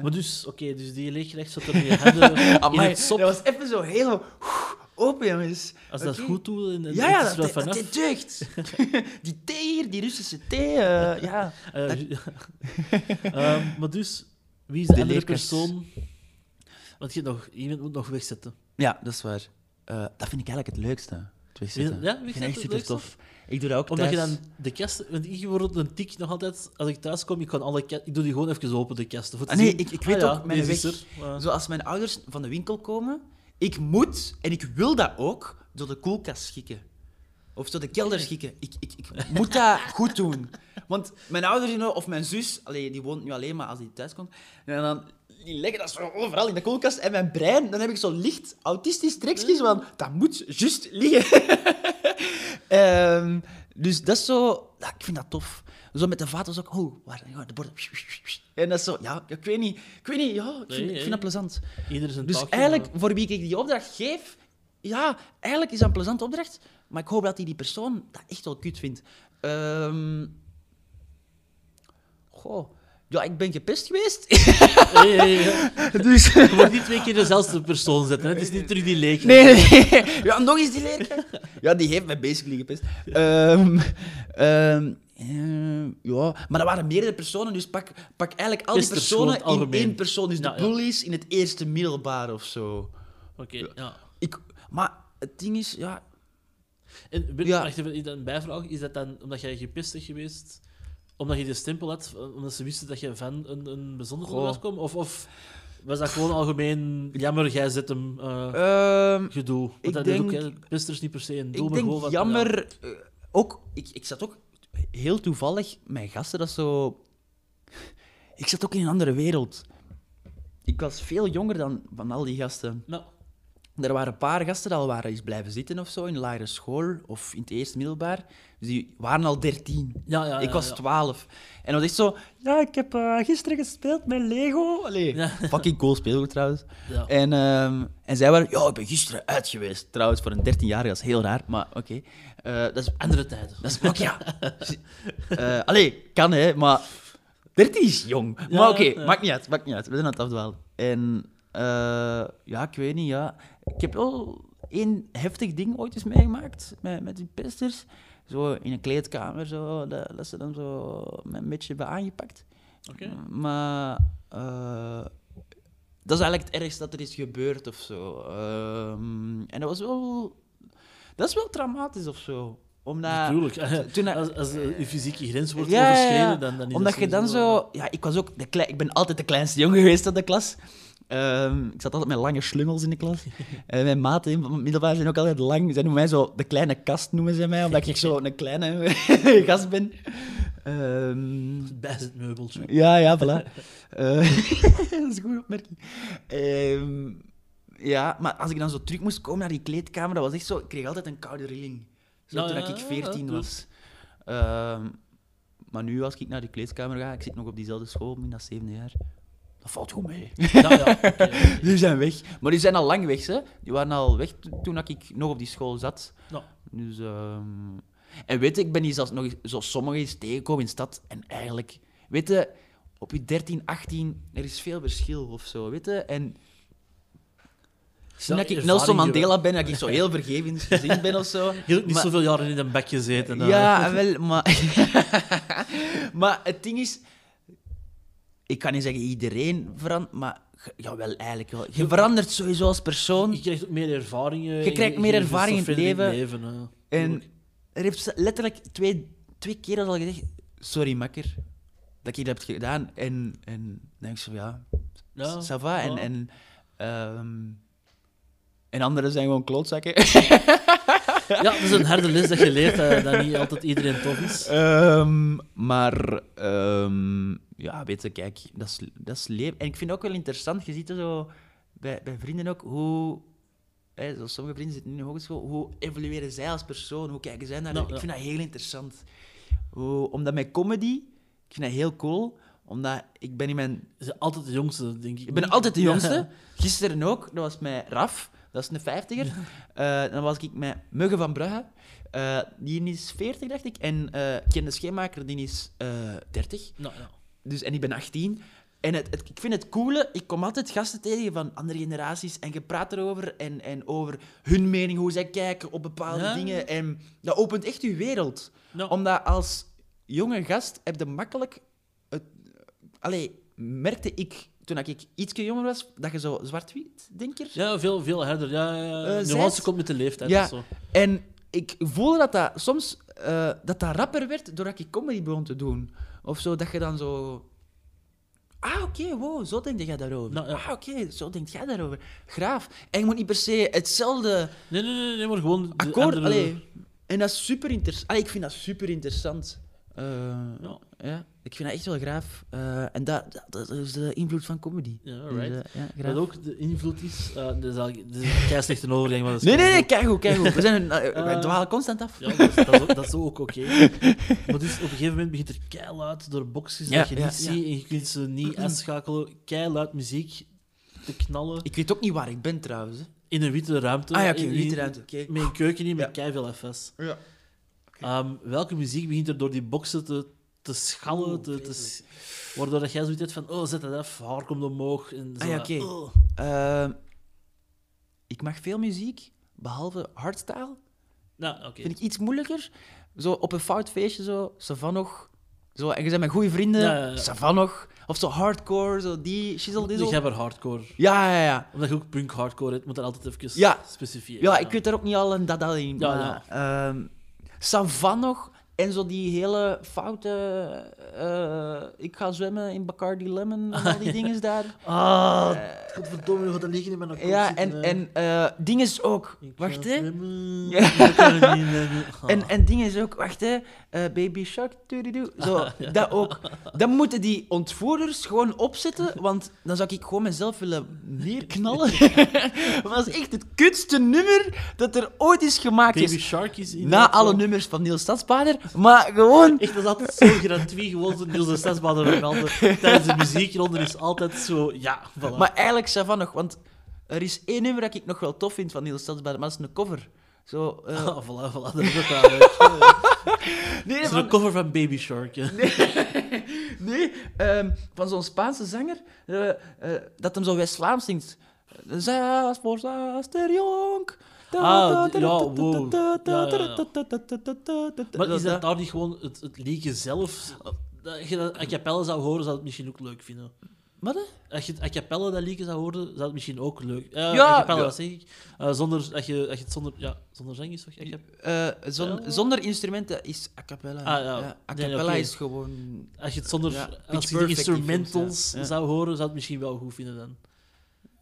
maar dus, oké, dus die leeggelegd zat er in je handen in het sop. dat was even zo heel open, jongens. Als dat goed doet, en, en Ja, ja, is dat, dat, vanaf. dat deed deugd. die thee hier, die Russische thee, eh, ja. Dat- Ehm, maar dus, wie is de, De andere persoon? Want je nog, iemand moet nog wegzetten. Ja, dat is waar. Eh, dat vind ik eigenlijk het leukste. Het wegzetten. Ja, wegzetten leukste? tof. Ik doe dat ook Omdat je dan de kast... Want ik bijvoorbeeld een tik nog altijd... Als ik thuis kom, ik, kan alle ka- ik doe die gewoon even open, de kasten. Ah, nee, ik- ik ah weet ja, ook mijn is weg. er. Maar- Zoals mijn ouders van de winkel komen, ik moet, en ik wil dat ook, door de koelkast schikken. Of door de kelder schikken. Ik, ik, ik moet dat goed doen. Want mijn ouders of mijn zus, allee, die woont nu alleen maar als die thuis komt, en dan die leggen dat zo overal in de koelkast. En mijn brein, dan heb ik zo licht autistisch trekjes van, dat moet juist liggen. Ehm, dus dat is zo... Ja, ik vind dat tof. Zo met de vaten ook... Oh, waar ja, de borden... En dat is zo... Ja, ik weet niet. Ik weet niet. Ja, ik vind, ik nee. vind dat plezant. Ieder zijn Dus taakje, eigenlijk, maar- voor wie ik die opdracht geef... Ja, eigenlijk is dat een plezante opdracht. Maar ik hoop dat die, die persoon dat echt wel kut vindt. Ehm Goh... Ja, ik ben gepest geweest. Nee, nee. dus... Je moet niet twee keer dezelfde persoon zetten. Hè. Het is niet terug die leek. Nee, nee. Ja, nog eens die leerkracht. Ja, die heeft mij basically gepest. Ehm, eh, ja, maar dat waren meerdere personen, dus pak, pak eigenlijk al die personen in algemeen. één persoon. Dus Ja, de ja. bullies in het eerste middelbaar of zo. Oké, ja. Ik, maar het ding is, ja... En ben, Ja. wacht even, is dat een bijvraag? Is dat dan omdat jij gepest bent geweest? Omdat je de stempel had, eh, omdat ze wisten dat je van een, een bijzonder Goh. was komen? Of, of was dat gewoon algemeen, jammer, jij zet hem eh, Ehm, gedoe? Want ik dat is ook, denk- hè, Pester is niet per se een doel, ik maar gewoon denk van, jammer. eh, ook, ik, ik zat ook heel toevallig, mijn gasten, dat is zo. Ik zat ook in een andere wereld. Ik was veel jonger dan van al die gasten. Nou, Er waren een paar gasten die al waren eens blijven zitten of zo in de lagere school of in het eerste middelbaar. Dus die waren al dertien. ja, ja, ik ja, was ja. 12. En dat was echt zo. Ja, ik heb eh, gisteren gespeeld met Lego. Allee, fucking cool speelgoed trouwens. Ja. En, ehm, en zij waren. Ja, ik ben gisteren uit geweest. Trouwens, voor een 13-jarige, dat is heel raar, maar oké. Eh, dat is. Andere tijden. Dat is ook ja. Eh, allee, kan hè, maar 13 is jong. Ja, maar oké, ja. maakt niet uit, maakt niet uit. We zijn aan het afdwalen. En eh, ja, ik weet niet, ja. Ik heb wel één heftig ding ooit eens meegemaakt met, met die pesters. Zo in een kleedkamer, zo, dat, dat ze dan zo met een beetje hebben aangepakt. Oké. Maar eh, dat is eigenlijk het ergste dat er is gebeurd of zo. Ehm, en dat was wel... Dat is wel traumatisch of zo. Omdat... Natuurlijk. Toen Als, als eh, je fysieke grens wordt Ja, overschreden, dan, dan is Omdat dat je dan zo... Ja, ik was ook... De klei- ik ben altijd de kleinste jongen geweest in de klas. Ehm, ik zat altijd met lange slungels in de klas. En mijn maten in het middelbaar zijn ook altijd lang. Zij noemen mij zo de kleine kast, noemen ze mij, omdat ik zo een kleine gast ben. Ehm, Het bijzetmeubeltje. ja, ja, voilà. Eh, dat is een goede opmerking. Ehm, ja, maar als ik dan zo terug moest komen naar die kleedkamer, dat was echt zo... Ik kreeg altijd een koude rilling. Zo toen ja, ik ja, 14 ja, was. Ehm, maar nu, als ik naar die kleedkamer ga, ik zit nog op diezelfde school, in dat zevende jaar, dat valt goed mee. Ja, ja. Die zijn weg. Maar die zijn al lang weg, hè. Die waren al weg to- toen ik nog op die school zat. Nou, Dus, ehm, En weet je, ik ben hier zelfs nog zo sommigen eens tegengekomen in de stad. En eigenlijk, weet je, op je 13, 18, er is veel verschil of zo, weet je. En Ja, dat ik Nelson Mandela ben, dat ik zo heel vergevingsgezind ben of zo. Je hebt niet Maar- zoveel jaren in een bek gezeten. Ja, wel, maar... maar het ding is... Ik kan niet zeggen iedereen verandert, maar... Ja, wel, eigenlijk wel. Je verandert sowieso als persoon. Je krijgt ook meer ervaringen. Je krijgt meer ervaring in het leven. hè. En er heeft letterlijk twee, twee keer al gezegd... Sorry, makker, dat je dat hebt gedaan. En, en dan denk ik zo, ja... Ja, ça va. En, ja. en, ehm, en anderen zijn gewoon klootzakken. Ja, dat is een harde les dat je leert, dat, dat niet altijd iedereen tof is. Ehm, maar ehm, ja, weet je, kijk, dat is, dat is leven. En ik vind het ook wel interessant, je ziet er zo bij, bij vrienden ook hoe. Hè, zo sommige vrienden zitten in de hogeschool, hoe evolueren zij als persoon? Hoe kijken zij naar. Nou, ik vind dat heel interessant. Hoe, omdat met comedy, ik vind dat heel cool, omdat ik ben in mijn. Ze zijn altijd de jongste, denk ik. Ik ben altijd de jongste. Ja. Gisteren ook, dat was met Raf, dat is een vijftiger. Eh dan was ik met Mugge van Brugge. Eh, die is 40, dacht ik. En eh Ken de Scheenmaker, die is eh 30. Nou, ja. Dus, en ik ben 18. En het, het- ik vind het coole, ik kom altijd gasten tegen van andere generaties en je praat erover en, en over hun mening, hoe zij kijken op bepaalde Ja. dingen. En dat opent echt je wereld. Nou, Omdat als jonge gast heb je makkelijk... Het, allee, merkte ik toen ik iets jonger was, dat je zo zwart-wit, denker. ja, veel, veel harder. Ja, ja, ja. Eh, Nuance komt met de leeftijd. Ja. of Zo. En ik voelde dat dat soms eh, dat dat rapper werd doordat ik comedy begon te doen. Of zo, dat je dan zo... Ah, oké, wow, zo denk jij daarover. Nou, ja. Ah, oké, zo denk jij daarover. Graaf. En je moet niet per se hetzelfde Nee, nee, nee, nee, maar gewoon de akkoord... andere... En dat is super interessant. Ik vind dat super interessant. Eh, Ja. ja. ik vind dat echt wel graaf. Eh, en dat, dat, dat is de invloed van comedy. Ja, Dus, right. eh, ja, Wat ook de invloed is... eh dat is eigenlijk- dat is een overgang. maar Nee, nee, nee, kijk goed, kijk goed. We, zijn, dwalen constant af. Ja, dat is, dat is, ook, dat is ook oké. Maar dus op een gegeven moment begint er keiluid door boxjes Ja, dat je ja, niet ja. ziet en je kunt ze niet uitschakelen. Keiluid muziek te knallen Ik weet ook niet waar ik ben trouwens. hè. in een witte ruimte. Ah ja, oké, witte ruimte, oké. Met een keuken in met Ja. keiveel FS. Ja. Ehm, welke muziek begint er door die boxen te, te schallen, te, te, waardoor dat jij zoiets hebt van, oh, zet dat af, haar komt omhoog. En zo, Ah ja, oké. oh. Ehm, ik mag veel muziek, behalve hardstyle. Nou, oké. Vind ik iets moeilijker. Zo op een fout feestje, zo, Savan nog. Zo, en je bent met goede vrienden, Ja, ja, ja. Savan nog. Of zo hardcore, zo die shizzle Dus dizzle. jij bent hardcore. Ja, ja, ja. Omdat je ook punk hardcore hebt, moet dat altijd even Ja. specifieren. Ja, ik weet daar ook niet al en dat in. Ja, maar, ehm, Savan nog. En zo die hele foute... eh, ik ga zwemmen in Bacardi Lemon en al die dingen daar. Ah, Eh, godverdomme, wat er liggen in mijn kop ja, zitten, en, hè. en eh ding is ook... Ik Wacht, ga hè. zwemmen, Ja. ik kan niet in. En, en ding is ook... Wacht, hè. eh, baby Shark, doedoedoe. Zo, dat ook. Dan moeten die ontvoerders gewoon opzetten, want dan zou ik gewoon mezelf willen neerknallen. Want dat is echt het kutste nummer dat er ooit is gemaakt. Baby is. Shark is Na inderdaad alle nummers van Niels Stadsbader, maar gewoon... Echt, dat is altijd zo gratuit. Gewoon zo'n Niels de Stadsbader vermelden. Tijdens de muziekronde is altijd zo... Ja, voilà. Maar eigenlijk, van nog, want er is één nummer dat ik nog wel tof vind van Niels Stadsbader, maar dat is een cover. Zo, eh, Ah, voilà, voilà, dat is het. Dat nee, is van, een cover van Baby Shark. hè. nee ehm, van zo'n Spaanse zanger, eh, eh, dat hem zo West-Vlaams zingt. Zes voor zes ter jonk. Ah, ja, wow. Maar is dat daar niet gewoon het, het liedje zelf... Dat je dat a cappella zou horen, zou je het misschien ook leuk vinden. Wat? hè? Als je het a cappella dat liedje zou horen, zou het misschien ook leuk... Uh, Ja, a cappella, ja. zeg ik? Eh, zonder, als, je, als je het zonder... Ja, zonder zang is toch? Eh, zon- Ja. zonder instrumenten is a cappella. Ah, ja. a Nee, cappella is gewoon... Als je het zonder... Als je instrumentals zou horen, zou je het misschien wel goed vinden dan.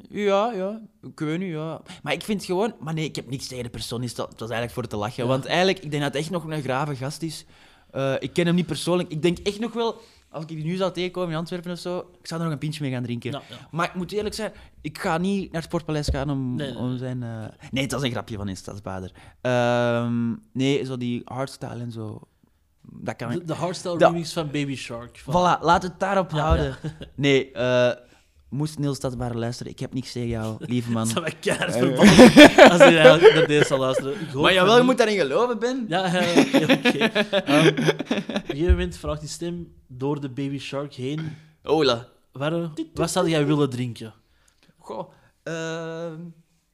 Ja, ja. Ik weet niet, ja. Maar ik vind gewoon... Maar nee, ik heb niks tegen de persoon. Is dat, het was eigenlijk voor te lachen. Ja. Want eigenlijk, ik denk dat het echt nog een grave gast is. Eh, ik ken hem niet persoonlijk. Ik denk echt nog wel... Als ik die nu zou tegenkomen in Antwerpen of zo, ik zou er nog een pintje mee gaan drinken. Ja, ja. Maar ik moet eerlijk zijn, ik ga niet naar het Sportpaleis gaan om, Nee, nee, om zijn... eh, Nee, dat is een grapje van in Stadsbader. Ehm, nee, zo die hardstyle en zo. Dat kan. De, de hardstyle remix van Baby Shark. Van, Voilà, laat het daarop houden. Nee, eh, moest Niels Stadsbader luisteren, ik heb niks tegen jou, lieve man. Dat zou mij keihard verbannen als hij eigenlijk naar deze zou luisteren. Maar jawel, je moet daarin geloven, Ben. Ja, ja, oké, oké. Ehm, op een gegeven moment vraagt die stem door de Baby Shark heen. Ola. Warre, wat zou jij willen drinken? Goh, ehm,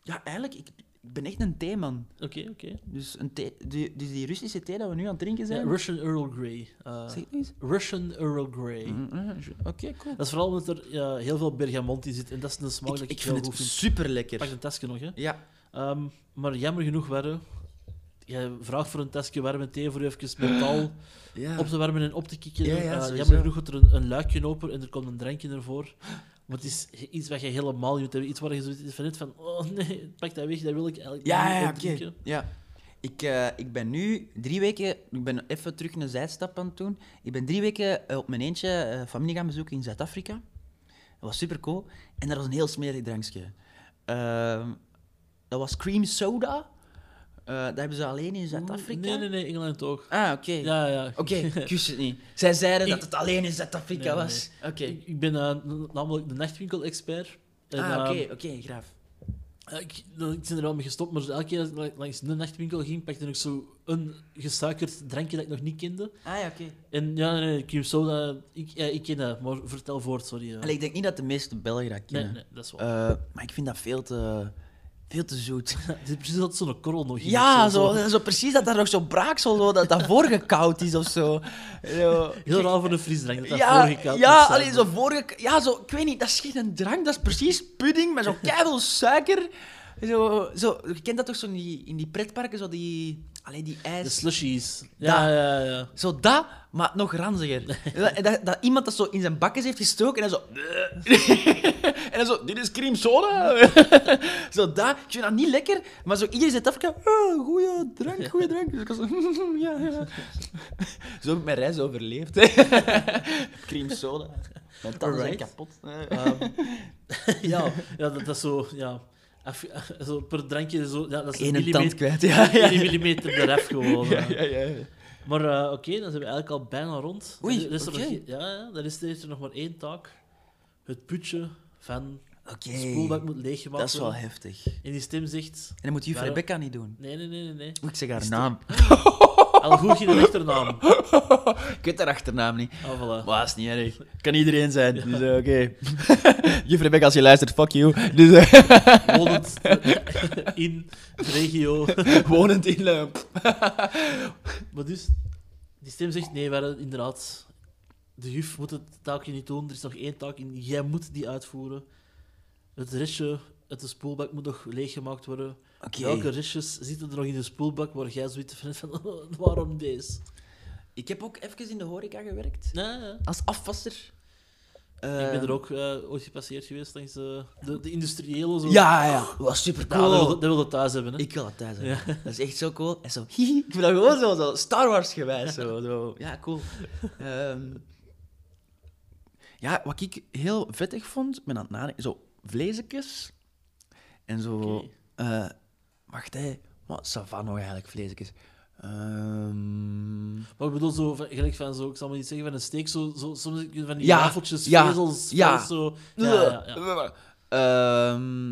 ja, eigenlijk, ik, ik ben echt een theeman. Oké, oké. Dus, een thee, die, dus die Russische thee dat we nu aan het drinken Ja, zijn... Russian Earl Grey. Eh, Zeg eens. Russian Earl Grey. Mm, mm, Oké, cool. Dat is vooral omdat er heel veel bergamot in zit. En dat is een smaak Ik, dat ik, ik vind het super Pak lekker. een tasje nog, hè. Ja. Ehm, maar jammer genoeg, Warre. Jij vraagt voor een tasje warme thee voor even mentaal ja. op te warmen en op te kikken. Ja, ja, Eh, jammer genoeg wordt er een, een luikje open en er komt een drankje ervoor. Maar het is iets wat je helemaal niet moet hebben. Iets waar je zoiets van van, oh nee, pak dat weg, dat wil ik eigenlijk Ja, niet ja. Ja. Ik, eh, ik ben nu drie weken... Ik ben even terug een zijstap aan het doen. Ik ben drie weken eh, op mijn eentje eh, familie gaan bezoeken in Zuid-Afrika. Dat was super cool. En dat was een heel smerig drankje. Ehm, dat was cream soda. Eh, dat hebben ze alleen in Zuid-Afrika. Nee, nee, nee, Engeland ook. Ah, oké. Ja, ja. Oké, ik wist het niet. Zij zeiden dat het alleen in Zuid-Afrika Nee, nee, was. Oké. Ik, ik ben eh, namelijk de nachtwinkel-expert. En, Ah, ehm, oké, oké, graaf. Ja, ik, ik ben er wel mee gestopt, maar elke keer als ik la- langs de nachtwinkel ging, pakte ik zo een gesuikerd drankje dat ik nog niet kende. Ah ja, oké. En ja, nee, nee, cream soda, ik, ja, ik ken dat, maar vertel voort, sorry. eh. Allee, ik denk niet dat de meeste Belgen dat nee, kennen. nee, dat is wel. Eh, maar ik vind dat veel te, veel te zoet. Het is precies dat zo'n korrel nog in Ja, zo, zo precies dat daar nog zo braaksel, zo, dat dat voorgekoud is of zo. Zo. Heel raar voor een frisdrank, dat dat Ja, voorgekoud ja, allee, zo vorige, ja, zo, ik weet niet, dat is geen drank, dat is precies pudding met zo keiveel suiker. Zo, zo, je kent dat toch zo in die, in die pretparken, zo die, allee, die De ijs. slushies. Ja, ja, ja. Zo dat, maar nog ranziger. dat, dat, dat iemand dat zo in zijn bakjes heeft gestoken en dan zo... en dan zo, dit is cream soda. zo dat, ik vind dat niet lekker, maar zo iedereen zit af, oh, goeie drank, goeie drank. Dus ik was zo, ja, ja. Zo heb ik mijn reis overleefd. cream soda. Mijn tanden zijn kapot. Ehm, ja, ja dat, dat is zo, ja. Af- zo per drankje, zo, ja, dat is een millimeter, kwijt, ja. ja, één millimeter eraf gewoon. ja, eh. ja, ja. Maar eh, oké, dan zijn we eigenlijk al bijna rond. Oei, Er is er nog, ja, ja, dan is er, nog maar één taak. Het putje van Oké, de spoelbak moet leeggemaakt dat is wel heftig. En die stem zegt... En dan moet juf Rebecca niet doen. Nee, nee, nee, nee. ik zeg haar naam? Al goed geen achternaam. Ik weet haar achternaam niet. Oh, voilà. Maar is niet erg. Kan iedereen zijn. Dus eh, oké. Juf Rebecca, als je luistert, fuck you. Dus eh, Wonend in de regio. wonend in Lump. Maar dus, die stem zegt, nee, we inderdaad... De juf moet het taakje niet doen. Er is nog één taak in. Jij moet die uitvoeren. Het restje uit de spoelbak moet nog leeggemaakt worden. Oké. Welke restjes zitten er nog in de spoelbak waar jij zoiets van van, waarom deze? Ik heb ook even in de horeca gewerkt. Ja, ja. Als afwasser. Ik ben Eh, er ook eh, ooit gepasseerd geweest langs de, de, de industriële. Zo. Ja, ja. Was super cool. dat wil je thuis hebben. Hè. Ik wil dat thuis hebben. Dat is echt zo cool. En zo, hihi. Ik vind dat gewoon zo, zo Star Wars gewijs. Zo, zo. Ja, cool. Ehm, ja, wat ik heel vettig vond, ben aan het nadenken, zo vleesjes en zo. Wacht hé, wat savan nog eigenlijk vleesjes. Ehm, Maar ik bedoel, zo, gelijk van zo, ik zal maar niet zeggen van een steek, zo, zo, soms van die Ja, wafeltjes, ja, vezels, ja. zo. Ja, ja, ja. Ehm,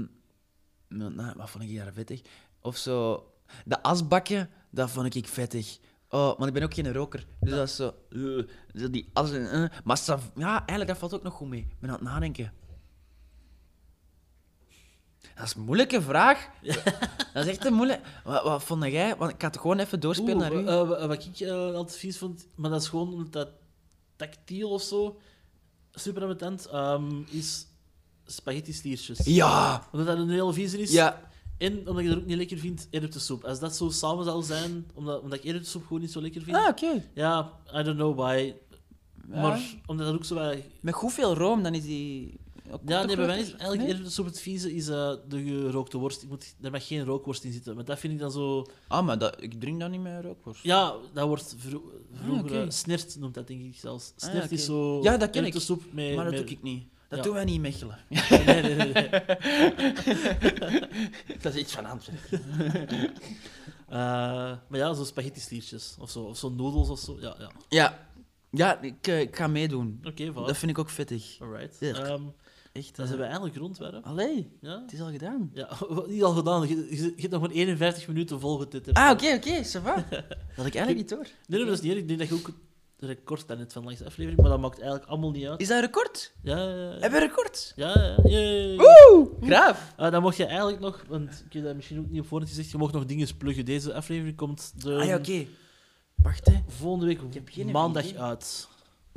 nou, wat vond ik daar vettig? Of zo, de asbakken, dat vond ik vettig. Oh, maar ik ben ook geen roker. Dus dat is zo, eh, die as eh. Maar ja, eigenlijk, dat valt ook nog goed mee. Ik ben aan het nadenken. Dat is een moeilijke vraag. Dat is echt een moeilijke... Wat, wat vond jij? Want ik ga het gewoon even doorspelen Oeh, naar u. eh, wa- wat ik eh, altijd vies vond, maar dat is gewoon omdat dat tactiel of zo, super ambetant, ehm, is spaghetti stiertjes. ja! Omdat dat een hele vieze is. Ja. En omdat ik dat ook niet lekker vind, erwtensoep. Als dat zo samen zal zijn, omdat, omdat ik erwtensoep gewoon niet zo lekker vind. Ah, oké. Ja, I don't know why. Ja. Maar omdat dat ook zo wat Met goed veel room, dan is die... Ja, nee, bij mij is eigenlijk Nee? eerder zo het vieze is eh, de gerookte worst. Ik moet, er mag geen rookworst in zitten. Maar dat vind ik dan zo... Ah, maar dat, ik drink dat niet meer rookworst. Ja, dat wordt vro- vroeger... Ah, oké. eh, snert noemt dat denk ik zelfs. Ah, Snert is zo... Ja, dat ken ik. Met, maar dat met- doe ik niet. Dat Ja. doen wij niet in Mechelen. Nee, nee, nee. nee. dat is iets van Antwerpen. Eh, maar ja, zo spaghetti stiertjes. Of zo, of zo noedels of zo. Ja, ja. Ja, ja ik, ik ga meedoen. Oké, voilà. Dat vind ik ook vettig. Alright. Ja. Ehm, Echt. dan eh, zijn we eigenlijk rond, hè? Allee, Ja? het is al gedaan. Ja, niet al gedaan. Je, je, je hebt nog maar 51 minuten volgetitterd. Ah, oké, oké, ça va. Dat had ik eigenlijk niet door. Nee, nee, dat is niet erg. Ik denk dat je ook het record van langs de aflevering, maar dat maakt eigenlijk allemaal niet uit. Is dat een record? Ja, ja, ja. Hebben we een record? Ja, ja, ja. Woe! Graaf. Ah, dan mocht je eigenlijk nog, want ik heb dat misschien ook niet op voorhand gezegd, je mocht nog dingen pluggen. Deze aflevering komt de Ah ja, oké. Wacht, hè. volgende week heb geen maandag idee. uit.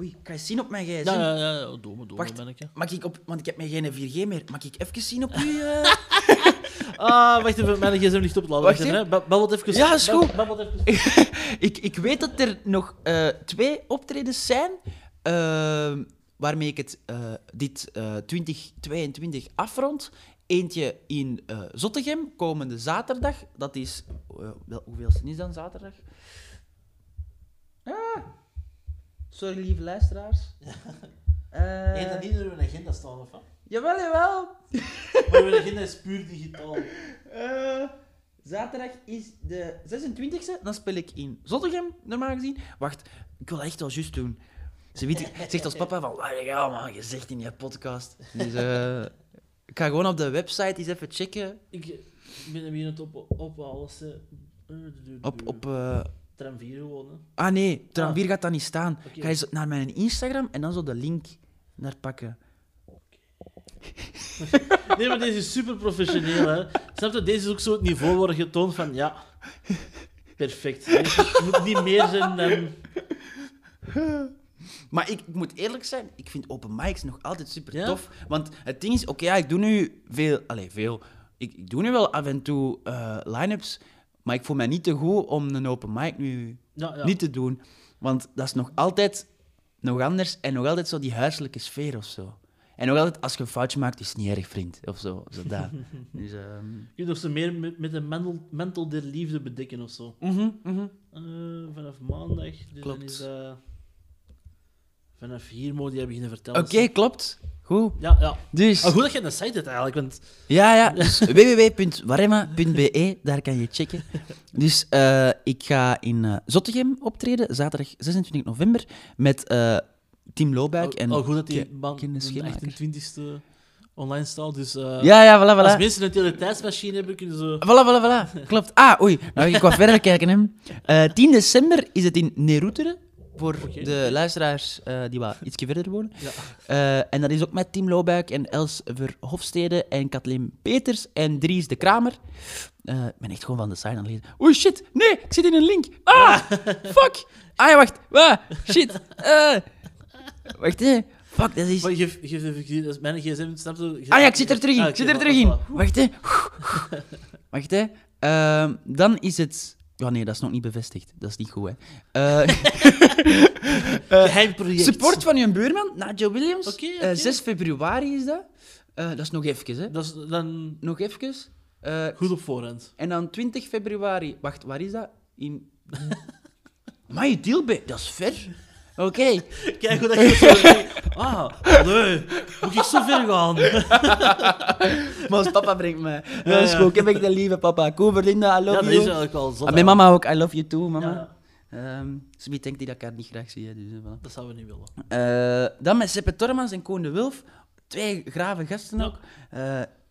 Oei, kan je zien op mijn gsm? Ja, ja, ja, ja. Dome Wacht. ben ik. hè. Mag ik op... Want ik heb mijn geen 4G meer. Mag ik even zien op u? eh? Ah, wacht even, mijn gsm ligt op het laden. Wacht, even. Ba- Babbelt even. Ja, is goed. Babbelt even. ik, ik weet dat er nog eh, twee optredens zijn ehm, waarmee ik het, eh, dit eh 2022 afrond. Eentje in eh Zottegem, komende zaterdag. Dat is... eh, wel, hoeveelste is dan zaterdag? Ah, sorry, lieve luisteraars. Eh, Nee, dat niet in uw agenda staan, of wat? Jawel, jawel. Maar uw agenda is puur digitaal. Eh, zaterdag is de 26e. Dan speel ik in Zottegem, normaal gezien. Wacht, ik wil dat echt wel juist doen. Ze weet, zegt als papa van, wat heb je allemaal gezegd in je podcast? Dus eh, ik ga gewoon op de website eens even checken. Ik ik ben hem hier op, op alles. Op, op eh, Tram 4 gewoon, hè. ah nee, tram Ah. 4 gaat dat niet staan. Ga je naar mijn Instagram en dan zo de link naar pakken. Nee, maar deze is super professioneel, hè. Snap je? Deze is ook zo het niveau waar je toont van, ja, perfect. Het moet niet meer zijn dan... Maar ik, ik moet eerlijk zijn, ik vind open mics nog altijd super Ja? tof. Want het ding is, oké, ja, ik doe nu veel... Allee, veel. Ik, ik doe nu wel af en toe eh line-ups, maar ik voel mij niet te goed om een open mic nu Ja, ja. niet te doen. Want dat is nog altijd nog anders en nog altijd zo die huiselijke sfeer of zo. En nog altijd, als je een foutje maakt, is het niet erg, vriend. Of zo, zo dat. dus, Je nog zo meer met, met een mental, mental der liefde bedekken of zo. mhm, mhm. Eh, vanaf maandag. Dus Klopt. Dan is, vanaf hier moet je beginnen vertellen. Oké, klopt. Goed. Ja, ja. Dus... Oh, goed dat je een site hebt eigenlijk, want... Ja, ja. Dus www.waremma.be, daar kan je checken. Dus eh, ik ga in eh, Zottegem optreden, zaterdag 26 november, met eh Tim Lobuik. en oh, goed dat die man de de Schemaker. 28e online staat, dus... eh, Ja, ja, voilà, Als voilà. mensen een teletijdsmachine hebben, kunnen ze... Voilà, voilà, voilà. Klopt. Ah, oei. Nou ga ik wat verder kijken. Hè. Eh, 10 december is het in Neroeteren. Voor de luisteraars eh, die wat ietsje verder wonen. Ja. Eh, en dat is ook met Tim Lobuik en Els Verhofstede en Kathleen Peters en Dries de Kramer. Ik ben echt gewoon van de sign aan het lezen. Oei, shit. Nee, ik zit in een link. Ah, fuck. Ah, ja, wacht. Ah, shit. Wacht, hè. Fuck, dat is... Maar geef, geef even... Dat is mijn gsm, snap je? Ah ja, ik zit er terug in. Ah, ik zit er terug in. Wacht, hè. Wacht, hè. Ehm, dan is het Ja, nee, dat is nog niet bevestigd. Dat is niet goed, hè. Eh, Geheim project. support van je buurman, Nadja Williams. Oké, Eh, oké. 6 februari is dat. Eh, dat is nog even, hè. Dat is dan Nog even. Eh, goed op voorhand. en dan 20 februari... Wacht, waar is dat? In... maar je dealbe, dat is ver. Oké. Kijk hoe dat je zo... Ah, nee. Moet ik zo ver gaan? Maar als papa brengt mij. Ja, Dat is ja. goed. Ik heb echt een lieve papa. Koen, Verlinda, I love Ja, dat you. is eigenlijk wel zot. Ah, mijn mama ook, I love you too, Ja, mama. Ehm ze denkt die dat ik haar niet graag zie, hè, dus, eh, voilà. dat zouden we niet willen. Eh, dan met Seppe Tormans en Koen de Wulf. Twee grave gasten Ja. ook.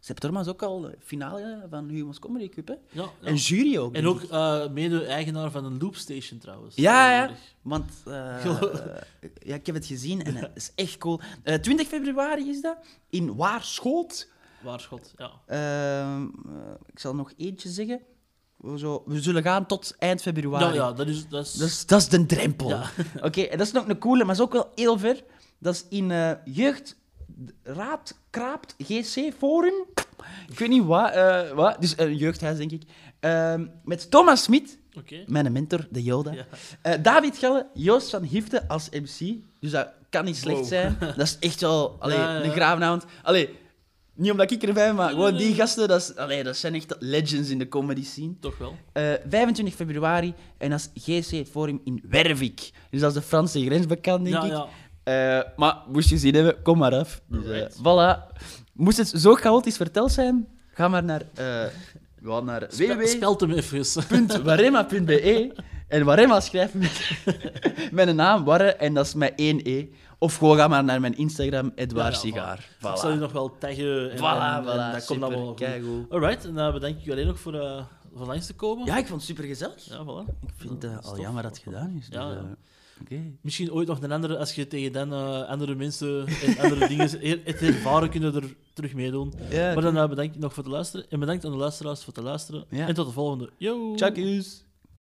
Seppe Tormans ook al finale van Humo's Comedy Cup, hè. Ja, ja. En jury ook. En ook eh, mede-eigenaar van een loopstation trouwens. Ja, ja. Want eh, ja, ik heb het gezien en het is echt cool. Eh 20 februari is dat, in Waarschoot. Waarschot, ja. Ehm, eh, ik zal nog eentje zeggen. We, zo, we zullen gaan tot eind februari. Ja, ja, dat is... Dat is... Dat is, dat is de drempel. Ja. Oké, en dat is nog een coole, maar is ook wel heel ver. Dat is in eh Jeugdraad Kraapt GC Forum. Ik weet niet wat. eh, wat. Dus een jeugdhuis, denk ik. Ehm, met Thomas Smit, Oké. mijn mentor, de Yoda. Ja. Eh, David Gelle, Joost van Hifte als MC. Dus dat kan niet slecht Wow. zijn. Dat is echt wel allee, Ja, ja. een gravenavond. Allee, niet omdat ik erbij ben, maar gewoon die gasten, dat, is, allee, dat zijn echt legends in de comedy scene. Toch wel. Eh, 25 februari en dat is GC Forum in Wervik. Dus dat is de Franse grens bekend, denk Ja, ik. ja. Eh, maar moest je zien hebben, kom maar af. Dus, eh, voilà. Moest het zo chaotisch verteld zijn, ga maar naar, ja, naar Spel, spelt hem even. www.waremma.be en Waremma schrijven met, een naam, Warre, en dat is met één E. Of gewoon ga maar naar mijn Instagram, Edouard Ja, Sigaar. Ik Voilà. zal je nog wel taggen. En, Voilà, en, en voilà, dat komt allemaal goed. Alright, en dan bedank ik je alleen nog voor, voor langs te komen. Ja, ik vond het super gezellig. Ja, voilà. Ik vind het al jammer dat het gedaan is. Ja, dus, ja. Misschien ooit nog een andere, als je tegen dan eh, andere mensen en andere dingen he- het ervaren, kunnen er terug meedoen. Ja, Maar dan eh, bedank ik nog voor het luisteren. En bedankt aan de luisteraars voor het luisteren. Ja. En tot de volgende. Yo! Tjakkies.